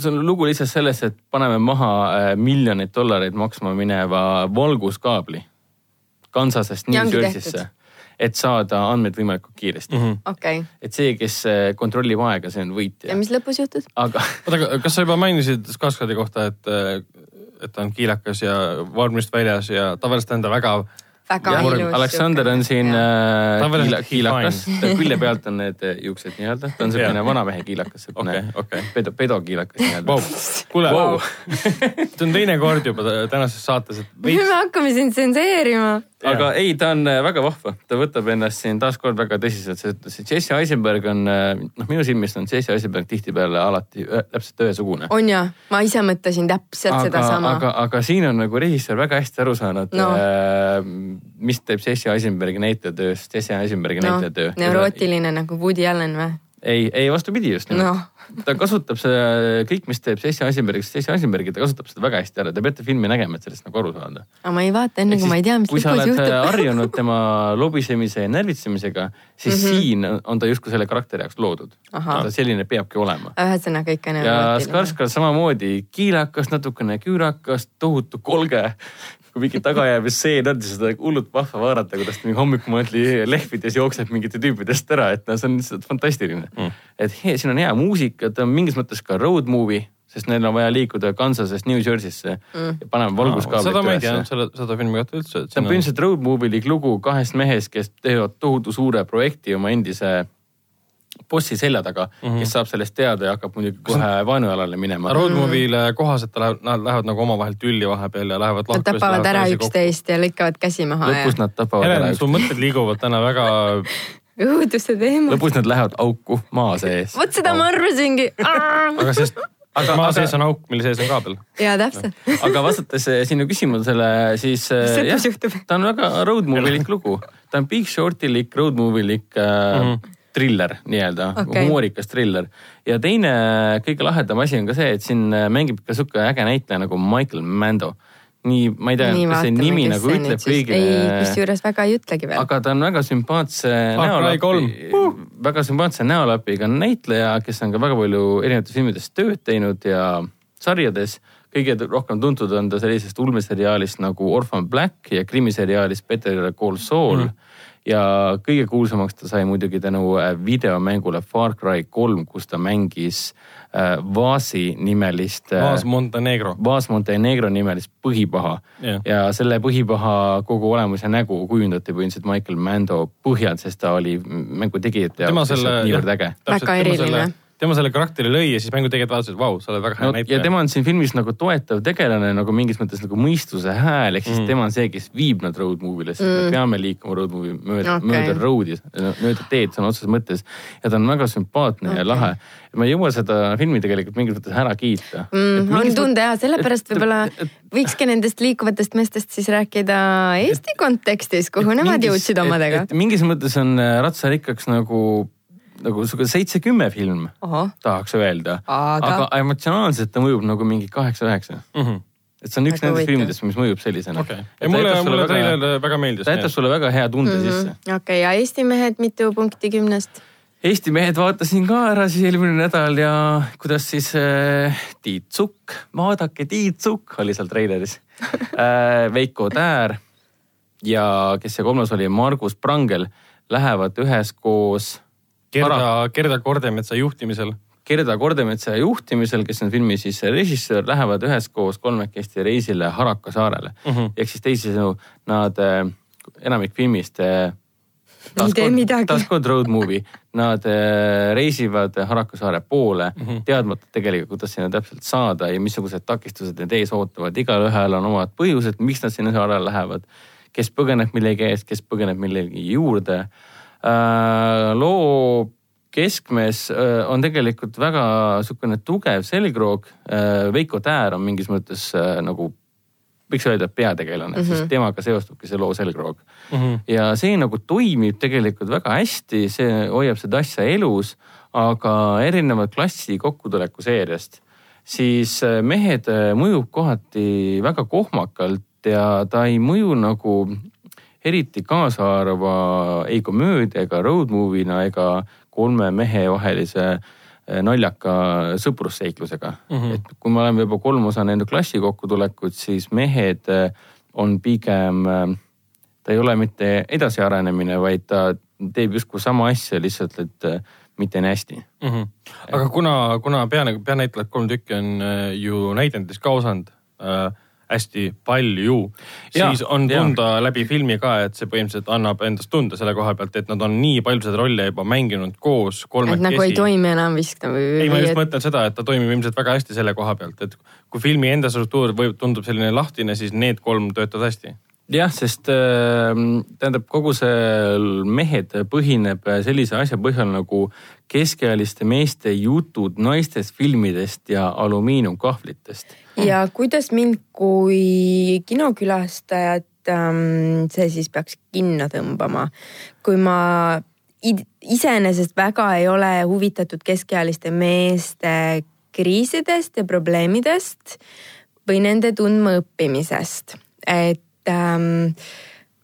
see on lugu lihtsalt sellest, et paneme maha äh, miljoneid dollareid maksma mineva valguskaabli Kansasest Ja New Jersey'sse et saada andmeid võimalikult kiiresti mm. -hmm. okei, et see, kes äh, kontrollib aega, see on võitja ja. mis lõpus juhtus? aga oota, aga kas sa juba mainisid Skarsgardi kohta, et, et ta on kiilakas ja vormist väljas ja tavaliselt on ta väga väga Jah, ilus. Aleksander on siin äh, kiilakas fine., külje pealt on need äh, juuksed nii-öelda, ta on selline vanamehe kiilakas, selline Okei, okei. pedo, pedokiilakas nii-öelda wow.. kuule Wow. see on teine kord juba tänases saates, et me hakkame sind tsenseerima. Aga ei, ta on äh, väga vahva, ta võtab ennast siin taaskord väga tõsiselt, sest see Jesse Eisenberg on, noh, minu silmis on Jesse Eisenberg tihtipeale alati ühe, täpselt ühesugune. on ja, ma ise mõtlesin täpselt sedasama. aga, aga siin on nagu režissöör väga hästi aru saanud No. no., mis teeb Jesse Eisenbergi näitlejatööst Jesse Eisenbergi noh, näitlejatöö. neurootiline nagu Woody Allen või? ei, ei vastupidi just nimelt no.. ta kasutab seda, kõik, mis teeb Jesse Eisenbergist Jesse Eisenbergi, ta kasutab seda väga hästi ära, te peate filmi nägema, et sellest nagu aru saada. aga ma ei vaata enne, kui ma ei tea, mis kui sa lõpus oled juhtub. harjunud tema lobisemise ja närvitsemisega, siis mm -hmm. siin on ta justkui selle karakteri jaoks loodud. Ta selline peabki olema. ühesõnaga ikka ja. Skarsgård samamoodi kiilakas, natukene küürakas, tohutu kolge, kui mingi tagajäämistseen on, siis seda hullult vahva vaadata, kuidas ta mingi hommikumaatli lehvides jookseb mingite tüüpidest ära, et no see on lihtsalt fantastiline mm.. et he, siin on hea muusika, ta on mingis mõttes ka road movie, sest neil on vaja liikuda Kansasest New Jersey'sse mm. ja paneme valguskaablid seda ma ei teadnud, selle, seda filmi kohta üldse. see on põhimõtteliselt road movie'lik lugu kahest mehest, kes teevad tohutu suure projekti oma endise bossi selja taga mm, -hmm. kes saab sellest teada ja hakkab muidugi kohe vaenujalale minema. Road movie'le kohaselt lähevad, nad lähevad nagu omavahel tülli vahepeal ja lähevad lahku. Nad tapavad ära üksteist ja lõikavad käsi maha. lõpus ja... nad tapavad Helen, ära üksteist. su mõtted liiguvad täna väga õuduse teemal. lõpus nad lähevad auku maa sees. vot seda ma arvasingi. aga sest aga maa sees on auk, mille sees on kaabel. jaa, täpselt. aga vastates eh, sinu küsimusele, siis eh, jah, ta on väga road movie'lik lugu. ta on Big Shortilik road movie'lik äh, mm -hmm triller nii-öelda okay., humoorikas triller. ja teine kõige lahedam asi on ka see, et siin mängib ka sihuke äge näitleja nagu Michael Mando nii, ma ei tea, kas see nimi nagu ütleb kõigile. ei, kusjuures väga ei ütlegi veel. aga ta on väga sümpaatse näolapi, väga sümpaatse näolapiga näitleja, kes on ka väga palju erinevates filmides tööd teinud ja sarjades. kõige rohkem tuntud on ta sellisest ulmeseriaalist nagu Orphan Black ja krimiseriaalist Better Call Saul mm ja kõige kuulsamaks ta sai muidugi tänu äh, videomängule Far Cry kolm, kus ta mängis äh, Vasi nimelist äh,. Vaas Montenegro. Vaas Montenegro nimelist põhipaha yeah. ja selle põhipaha kogu olemus ja nägu kujundati põhimõtteliselt Michael Mando põhjal, sest ta oli mängu tegijate jaoks niivõrd äge. väga eriline tema selle karakteri lõi ja siis mängutegijad vaatasid, et vau, sa oled väga hea no, näitleja. ja tema on siin filmis nagu toetav tegelane nagu mingis mõttes nagu mõistuse hääl, ehk siis mm. tema on see, kes viib nad road movie'le, sest mm. me peame liikuma road movie mööda okay., mööda road'i, mööda teed sõna otseses mõttes. ja ta on väga sümpaatne okay. ja lahe. ma ei jõua seda filmi tegelikult mingis mõttes ära kiita mm,. on tunda ja sellepärast võib-olla võikski nendest liikuvatest meestest siis rääkida Eesti kontekstis, kuhu nemad jõudsid omadega. mingis mõttes on äh, ratsarikkaks nagu nagu sihuke seitse-kümme film, tahaks öelda. aga, aga emotsionaalselt ta mõjub nagu mingi kaheksa-üheksa mm. -hmm et see on üks nendest filmidest, mis mõjub sellisena okay.. mulle, mulle treiler väga meeldis. ta jätab sulle väga hea tunde mm -hmm. sisse. okei okay,, ja Eesti mehed mitu punkti kümnest? Eesti mehed vaatasin ka ära siis eelmine nädal ja kuidas siis äh, Tiit Sukk, vaadake Tiit Sukk oli seal treileris äh,. Veiko Täär ja kes see kolmas oli, Margus Prangel lähevad üheskoos Gerda, Gerda Kordemetsa juhtimisel. Gerda Kordemetsa juhtimisel, kes on filmi siis režissöör, lähevad üheskoos kolmekesti reisile Haraka saarele mm -hmm.. ehk siis teisisõnu, nad äh,, enamik filmist äh, taaskord road movie, nad äh, reisivad Haraka saare poole mm, -hmm. teadmata tegelikult, kuidas sinna täpselt saada ja missugused takistused need ees ootavad. igalühel on omad põhjused, miks nad sinna saarele lähevad. kes põgeneb millegi eest, kes põgeneb millegi juurde loo keskmes äh, on tegelikult väga niisugune tugev selgroog. Äh, Veiko Täär on mingis mõttes nagu võiks öelda peategelane mm, -hmm. sest temaga seostubki see loo selgroog mm. -hmm. ja see nagu toimib tegelikult väga hästi, see hoiab seda asja elus, aga erinevalt klassi kokkutuleku seeriast, siis mehed mõjub kohati väga kohmakalt ja ta ei mõju nagu eriti kaasaarva ei komöödia ega road movie'na ega kolme mehe vahelise eh, naljaka sõprusseiklusega mm. -hmm. et kui me oleme juba kolm osa näinud klassi kokkutulekut, siis mehed eh, on pigem, eh, ta ei ole mitte edasiarenemine, vaid ta teeb justkui sama asja, lihtsalt et mitte nii hästi mm. -hmm. aga kuna, kuna pea, peanäitlejad kolm tükki on ju näidendatis ka osanud äh, hästi palju, siis on tunda ja. läbi filmi ka, et see põhimõtteliselt annab endast tunda selle koha pealt, et nad on nii palju seda rolli juba mänginud koos kolmekesi. et nagu ei toimi enam vist nagu. ei, ma just et... mõtlen seda, et ta toimib ilmselt väga hästi selle koha pealt, et kui filmi enda struktuur võib, tundub selline lahtine, siis need kolm töötavad hästi jah, sest äh, tähendab, kogu see Mehed põhineb sellise asja põhjal nagu keskealiste meeste jutud naistest filmidest ja alumiiniumkahvlitest. Ja kuidas mind kui kinokülastajat ähm, see siis peaks kinno tõmbama, kui ma iseenesest väga ei ole huvitatud keskealiste meeste kriisidest ja probleemidest või nende tundmaõppimisest, et ähm,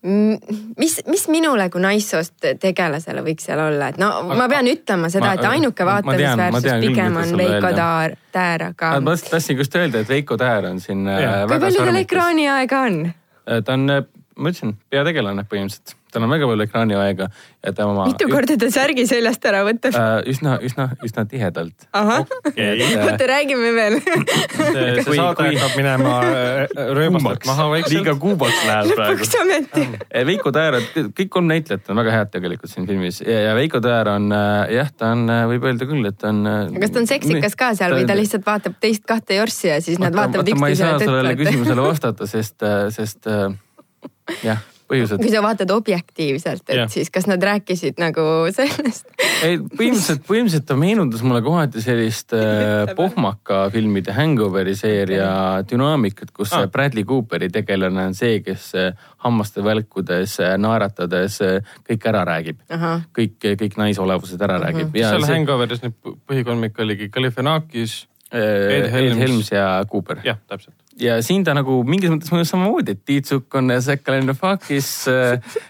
mis, mis minule kui naissoost tegelasele võiks seal olla, et no aga, ma pean ütlema seda, et ainuke vaatamisväärsus pigem on Veiko Taar, Täär, aga. ma tahtsin just öelda, et Veiko Täär on siin. Äh, kui palju tal ekraaniaega on? ta on, ma ütlesin, peategelane põhimõtteliselt, tal on väga palju ekraaniaega ja ta oma. mitu korda ta särgi seljast ära võtab? äh,? üsna, üsna, üsna tihedalt. ahah, oota räägime veel. see, see saade hakkab minema äh, rööbastelt maha vaikselt. liiga kuumaks läheb praegu. lõpuks ometi. Veiko Täär, kõik kolm näitlejat on väga head tegelikult siin filmis ja, ja Veiko Täär on äh, jah, ta on, võib öelda küll, et ta on. kas ta on seksikas ka seal või ta lihtsalt vaatab teist kahte jorssi ja siis nad vaatavad ma ei saa üksteisele sellele küsimusele vastata, sest, sest äh, jah, põhjused kui sa vaatad objektiivselt, et Jah. siis kas nad rääkisid nagu sellest? ei, põhimõtteliselt, põhimõtteliselt ta meenutas mulle kohati sellist äh, pohmaka filmide Hangoveri seeria dünaamikat, kus Ah. Bradley Cooperi tegelane on see, kes äh, hammaste välkudes, naeratades äh, kõik ära räägib. kõik, kõik naisolevused ära mm -hmm. räägib. seal Hangoveris nüüd põhikolmik oligi Galifianakis. Ed Ed Helms. Helms ja Cooper. jah, täpselt. Ja siin ta nagu mingis mõttes mõjus samamoodi, et Tiit Sukk on Zack Galifianakis,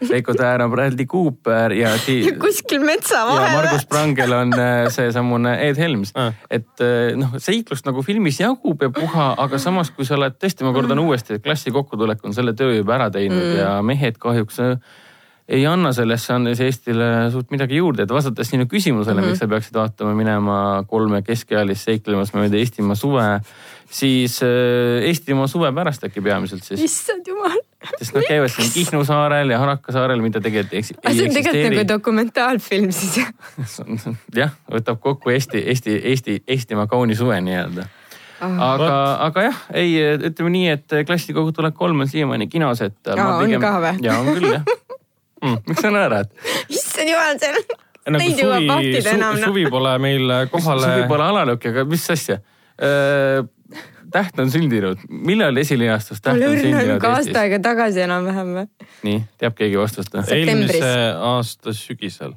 Veiko Täär on Bradley Cooper ja Ti- kuskil metsa ja vahel Margus. Prangel on äh, seesamune Ed Helms Ah. et äh, noh, seiklust nagu filmis jagub ja puha, aga samas, kui sa oled tõesti, ma kordan uuesti, et klassi kokkutulek on selle töö juba ära teinud mm. ja mehed kahjuks äh, ei anna sellesse andes Eestile suurt midagi juurde, et vastates sinu küsimusele mm, -hmm. miks sa peaksid vaatama minema kolme keskealist seiklemas mööda Eestimaa suve, siis äh, Eestimaa suve pärast äkki peamiselt siis, issand jumal, sest nad käivad siin Kihnu saarel ja Haraka saarel, mida tegelikult eks, see ei on tegelikult nagu eksisteeri. dokumentaalfilm siis. jah, võtab kokku Eesti, Eesti, Eesti, Eestimaa kauni suve nii-öelda. aga, aga jah, ei ütleme nii, et klassi kokkutulek kolm on siiamaani kinos, et. Aa, on ka või? ja on küll jah mm,. miks sa naerad? issand jumal, see on, nagu neid jõuab suvi, vahtida enam. noh. suvi pole meil kohale. suvi pole alanud, aga mis asja? täht on sündinud, millal esilinastus Täht on sündinud ka aasta Eestis? aega tagasi enam-vähem või? nii, teab keegi vastust või? septembris. eelmise aasta sügisel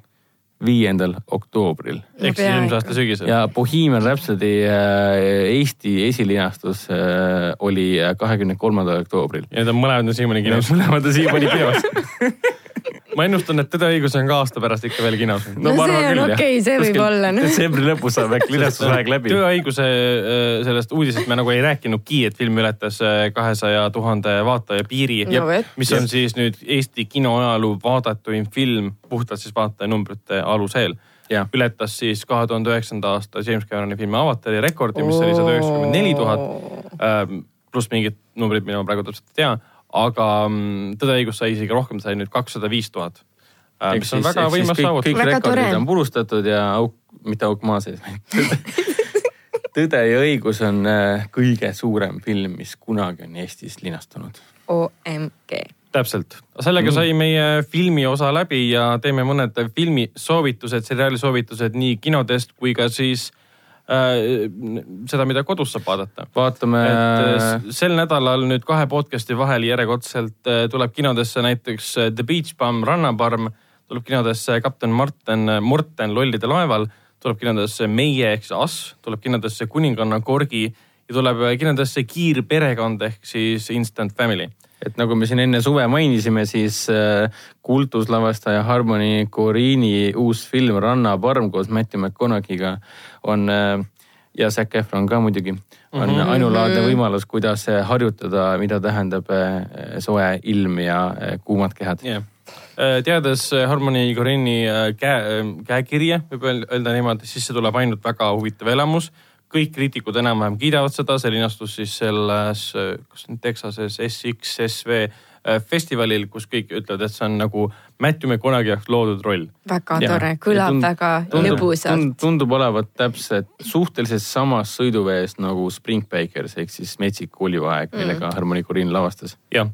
viiendal oktoobril ehk siis eelmise aasta sügisel. ja Bohemian Rhapsody äh, Eesti esilinastus äh, oli kahekümne kolmandal oktoobril. ja need on mõlemad on siiamaani kinos. mõlemad on siiamaani peos. ma ennustan, et Tõde ja õigus on ka aasta pärast ikka veel kinos. No see on okei, see võib olla, noh. detsembri lõpus saab äkki linastusväeg läbi. tööõiguse äh, sellest uudisest me nagu ei rääkinudki, et film ületas äh, kahesaja tuhande vaataja piiri No mis on siis nüüd Eesti kinoajaloo vaadatuim film puhtalt siis vaatajanumbrite alusel. Jah. ületas siis kahe tuhande üheksanda aasta James Cameroni filmi Avatari rekordi, mis oli sada üheksakümmend neli tuhat. pluss mingid numbrid, mida ma praegu täpselt ei tea, aga mm, Tõde ja õigus sai isegi rohkem, sai nüüd kakssada viis tuhat. mis on väga võimas saavutus kõik Väga rekordid on purustatud ja auk, mitte auk maa sees. tõde ja õigus on äh, kõige suurem film, mis kunagi on Eestis linastunud. OMG. täpselt, sellega sai meie filmi osa läbi ja teeme mõned filmisoovitused, seriaali soovitused nii kinodest kui ka siis äh, seda, mida kodus saab vaadata. vaatame äh, sel nädalal nüüd kahe podcast'i vahel järjekordselt äh, tuleb kinodesse näiteks äh, The Beach Bum, Rannaparm, tuleb kinodesse Kapten Marten, Morten lollide laeval, tuleb kinodesse Meie ehk siis Us, tuleb kinodesse Kuninganna Korgi ja tuleb kinodesse Kiirperekond ehk siis Instant Family. Et nagu me siin enne suve mainisime, siis äh, kultuslavastaja Harmony Coriini uus film Rannaparm koos Matthew McConaughey'ga on äh, ja Zac Efron ka muidugi, on mm -hmm. ainulaadne võimalus, kuidas äh, harjutada, mida tähendab äh, soe ilm ja kuumad kehad. jah, teades Harmony Corinne'i äh, käe, käekirja, võib öel- öelda niimoodi, siis see tuleb ainult väga huvitav elamus. Kõik kriitikud enam-vähem kiidavad seda, see linastus siis selles, kas nüüd Texases SXSV äh, festivalil, kus kõik ütlevad, et see on nagu Matthew McConaughey jaoks loodud roll. väga Jaa. tore, kõlab Ja tund- väga tundub, lõbusalt. tundub olevat täpselt suhteliselt samas sõiduvees nagu Spring Breakers ehk siis Metsik koolivaeg, millega Harmony Corinne lavastas. jah,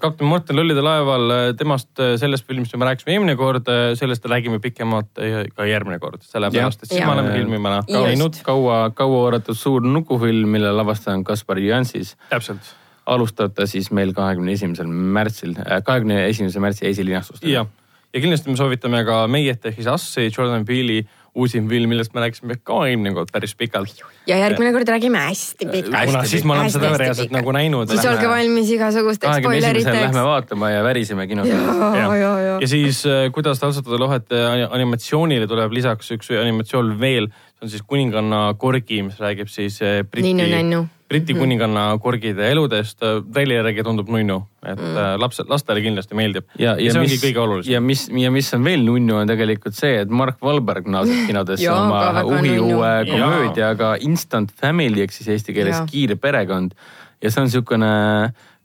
kapten Morten Lollide laeval, temast äh, sellest filmist me rääkisime eelmine kord, sellest räägime pikemalt äh, ka järgmine kord, sellepärast et siis Jah. me oleme filmi ära Just. näinud. kaua, kaua oodatud suur nukufilm, mille lavastaja on Kaspar Jansis. täpselt alustab ta siis meil kahekümne esimesel märtsil, kahekümne esimese märtsi esilinastust. ja, ja kindlasti me soovitame ka Meiet ehk siis Assi, Jordan Peele'i uusim film, millest me rääkisime ka eelmine kord päris pikalt. ja järgmine kord räägime hästi pikalt. kuna siis me oleme seda reaalselt nagu näinud. siis olge valmis igasugusteks spoileriteks lähme. vaatama ja väriseme kinos. ja, ja, ja siis äh, kuidas taltsutada lohet äh, animatsioonile tuleb lisaks üks animatsioon veel, see on siis Kuninganna korgi, mis räägib siis äh, Briti Ninnu-nännu. Briti Mhm. kuninganna korgide eludest. treileri järgi tundub nunnu, et mm. lapsed, lastele kindlasti meeldib. ja, ja see ongi mis, kõige olulisem. ja mis, ja mis on veel nunnu, on tegelikult see, et Mark Wahlberg naaseb kinodesse oma väga uhi nunnu. uue komöödiaga Instant Family ehk siis eesti keeles Jaa. Kiire perekond. ja see on niisugune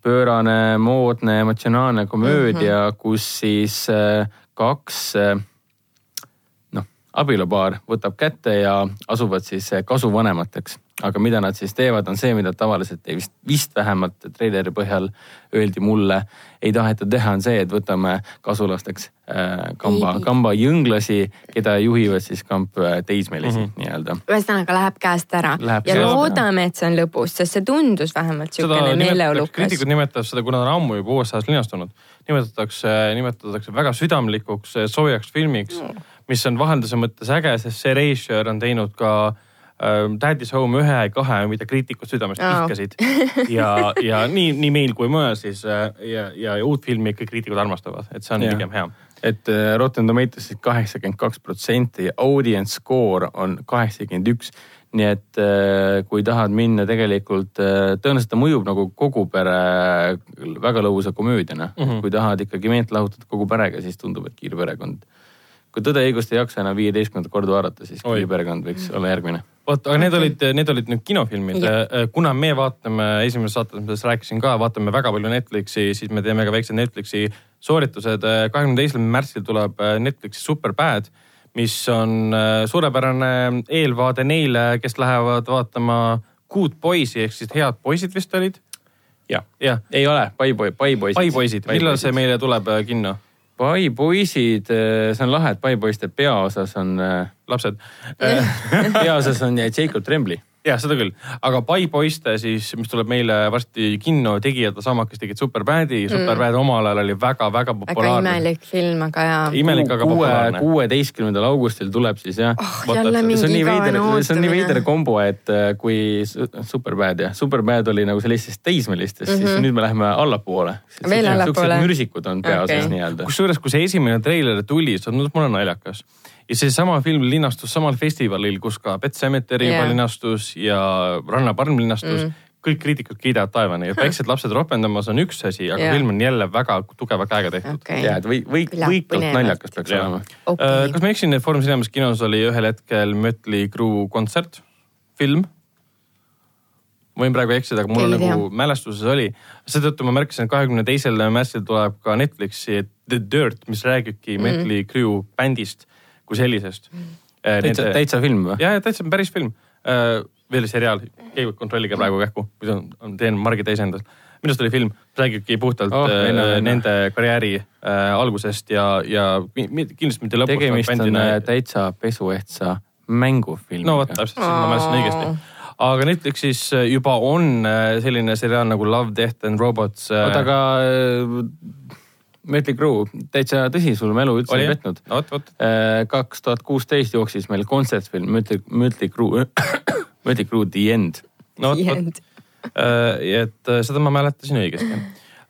pöörane, moodne, emotsionaalne komöödia mm, -hmm. kus siis äh, kaks äh, noh, abielupaar võtab kätte ja asuvad siis äh, kasuvanemateks. Aga mida nad siis teevad, on see, mida tavaliselt ei vist, vist vähemalt treileri põhjal öeldi mulle, ei taheta teha, on see, et võtame kasulasteks äh, kamba, kamba jõnglasi, keda juhivad siis kamp äh, teismelisi mm. -hmm. nii-öelda. ühesõnaga läheb käest ära Läheb ja loodame, et see on lõbus, sest see tundus vähemalt siukene meeleolukas kriitikud. nimetavad seda, kuna ta on ammu juba USA-s linastunud, nimetatakse, nimetatakse väga südamlikuks, soojaks filmiks mm., mis on vahelduse mõttes äge, sest see režissöör on teinud ka äh, Daddy's Home ühe ja kahe, mida kriitikud südamest vihkasid. ja, ja nii, nii meil kui mujal siis äh, ja, ja, ja uut filmi ikka kriitikud armastavad, et see on Jah. pigem hea. et äh, Rotten Tomatoes'is kaheksakümmend kaks protsenti ja audience score on kaheksakümmend üks. nii et äh, kui tahad minna tegelikult, tõenäoliselt ta mõjub nagu kogu pere väga lõbusa komöödiana mm. -hmm. kui tahad ikkagi meelt lahutada kogu perega, siis tundub, et Kiirperekond. kui Tõde ja õigust ei jaksa enam viieteistkümnendat korda vaadata, siis. Kiirperekond võiks olla järgmine. vot, aga need olid, need olid nüüd kinofilmid Jah.. kuna me vaatame, esimeses saates, millest rääkisin ka, vaatame väga palju Netflixi, siis me teeme ka väiksed Netflixi sooritused. kahekümne teisel märtsil tuleb äh, Netflixi Superbad, mis on äh, suurepärane eelvaade neile, kes lähevad vaatama Good Boys'i ehk siis Head poisid vist olid. jah, jah, ei ole, Pai Boy, Pai poisid. Pai poisid, millal see meile tuleb äh, kinno? Pai poisid, see on lahe, et Pai poiste peaosas on, lapsed. peaosas on Jacob Trembly jah, seda küll, aga Pai poiste siis, mis tuleb meile varsti kinno, tegijad on samad, kes tegid Superbadi mm.. Superbad omal ajal oli väga-väga väga populaarne. imelik film, aga jaa. imelik, aga kuue, populaarne. kuueteistkümnendal augustil tuleb siis jah oh, see on mingi nii veider see on nii veider kombo, et äh, kui su- Superbad jah, Superbad oli nagu sellistest teismelistest mm, -hmm. siis nüüd me läheme allapoole. Mhm. Veel allapoole? mürsikud on peaosas okay. nii-öelda. kusjuures, kui see esimene treiler tuli, see tundus mulle naljakas. Ja seesama film linastus samal festivalil, kus ka Pet Sematary Jaa. juba linastus ja Rannaparm linastus mm.. kõik kriitikud kiidavad taevani ja väiksed lapsed ropendamas on üks asi, aga Jaa. film on jälle väga tugeva käega tehtud okay.. ja, et või, või, võikalt naljakas peaks Jaa. olema. okei kas ma eksin, et Foorum Cinemas kinos oli ühel hetkel Mötley Crue kontsert, film? võin praegu eksida, aga mul Ei on tea. nagu mälestuses oli. seetõttu ma märkasin, et kahekümne teisel märtsil tuleb ka Netflixi The Dirt, mis räägibki mm. Mötley Crue bändist kui sellisest mm.. täitsa, täitsa film või? ja, ja täitsa päris film. veel seriaal, keegi kontrollige praegu kähku, kui see on, on, teen margi teise endast. minu arust oli film, räägibki puhtalt Oh, äh, venna. nende karjääri äh, algusest ja, ja kindlasti mitte lõpust. tegemist on äh, täitsa pesuehtsa mängufilmiga. no vot, täpselt, ma mäletan õigesti. aga Netflixis äh, juba on äh, selline seriaal nagu Love, Death and Robots. oota, aga äh, Mötley Crue, täitsa tõsi, sul mälu üldse ei petnud. vot. kaks tuhat kuusteist jooksis meil kontsertfilm Mötley, Mötley Crue, Mötley Crue The End. no vot, vot. et äh, seda ma mäletasin õigesti.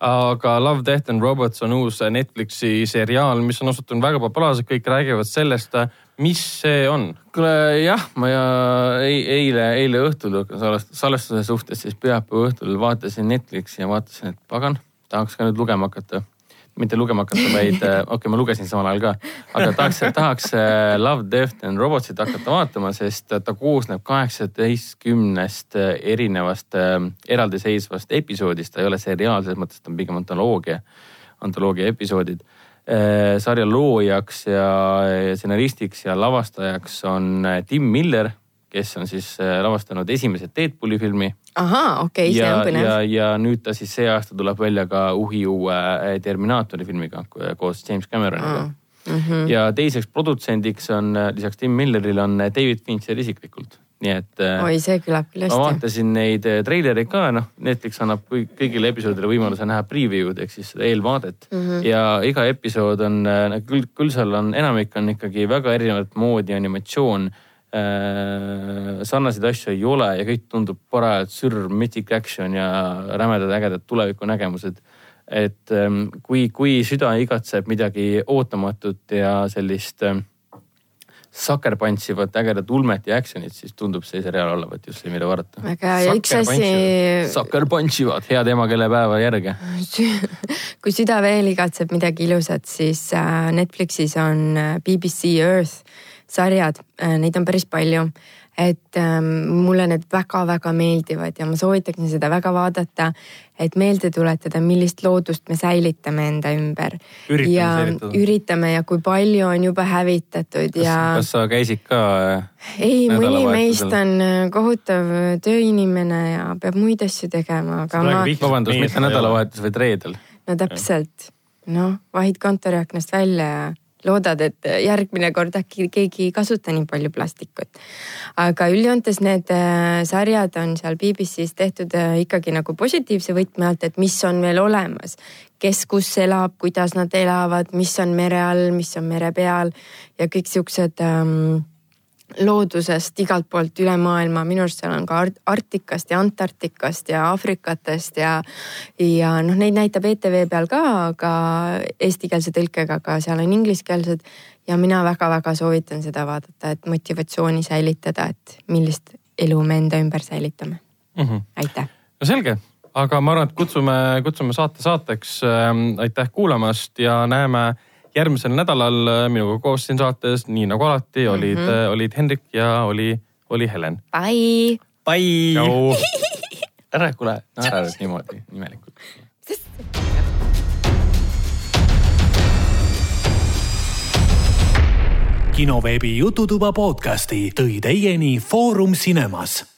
aga Love, Death and Robots on uus Netflixi seriaal, mis on osutunud väga populaarseks, kõik räägivad sellest, mis see on. kuule jah, ma ja ei, eile, eile õhtul salvestuse suhtes siis pühapäeva õhtul vaatasin Netflixi ja vaatasin, et pagan, tahaks ka nüüd lugema hakata. Mitte lugema hakata, vaid okei okay,, ma lugesin samal ajal ka, aga tahaks, tahaks äh, Love, Death and Robotsit hakata vaatama, sest ta koosneb kaheksateistkümnest äh, erinevast äh, eraldiseisvast episoodist, ta ei ole seriaal, selles mõttes ta on pigem antoloogia, antoloogia episoodid. Äh, sarja loojaks ja stsenaristiks ja lavastajaks on äh, Tim Miller, kes on siis äh, lavastanud esimese Deadpooli filmi. ahaa, okei, see ja on, põnev ja, ja nüüd ta siis see aasta tuleb välja ka uhi uue äh, Terminaatori filmiga ko- koos James Cameroniga Aa. Mhm. ja teiseks produtsendiks on äh, lisaks Tim Millerile on äh, David Fincher isiklikult, nii et äh, oi, see kõlab küll ma hästi. vaatasin neid äh, treilereid ka, noh, Netflix annab kõigile episoodidele võimaluse näha preview'd ehk siis eelvaadet mm. -hmm. ja iga episood on, küll, küll seal on, enamik on ikkagi väga erinevat moodi animatsioon äh,. Sarnaseid asju ei ole ja kõik tundub parajalt sürr, mythic action ja rämedad ägedad tulevikunägemused. et ähm, kui, kui süda igatseb midagi ootamatut ja sellist ähm, Sucker Punch ivat ägedat ulmet ja action'it, siis tundub see seriaal olevat just see, mida vaadata. väga hea ja üks asi, Sucker Punch ivad head emakeelepäeva järge. kui süda veel igatseb midagi ilusat, siis äh, Netflixis on äh, BBC Earth sarjad, neid on päris palju et ähm, mulle need väga-väga meeldivad ja ma soovitaksin seda väga vaadata, et meelde tuletada, millist loodust me säilitame enda ümber. Üritame ja säilitada. üritame ja kui palju on juba hävitatud ja kas sa käisid ka? ei, mõni meist on äh, kohutav tööinimene ja peab muid asju tegema, aga ma, vabandust, mitte nädalavahetus, vaid reedel. no täpselt, noh, vahid kontoriaknast välja ja loodad, et järgmine kord äkki keegi ei kasuta nii palju plastikut. aga üldjoontes need äh, sarjad on seal BBC-s tehtud äh, ikkagi nagu positiivse võtme alt, et mis on veel olemas, kes kus elab, kuidas nad elavad, mis on mere all, mis on mere peal ja kõik siuksed ähm, loodusest igalt poolt üle maailma, minu arust seal on ka Arktikast ja Antarktikast ja Aafrikatest ja, ja noh, neid näitab ETV peal ka, aga eestikeelse tõlkega, aga seal on ingliskeelsed ja mina väga-väga soovitan seda vaadata, et motivatsiooni säilitada, et millist elu me enda ümber säilitame. aitäh. no selge, aga ma arvan, et kutsume, kutsume saate saateks ähm,. aitäh kuulamast ja näeme järgmisel nädalal äh, minuga koos siin saates, nii nagu alati olid mm, -hmm. olid Hendrik ja oli, oli Helen. Bye. Bye. ära, kuule, naera nüüd niimoodi imelikult. kinoveebi Jututuba podcasti tõi teieni Foorum Cinemas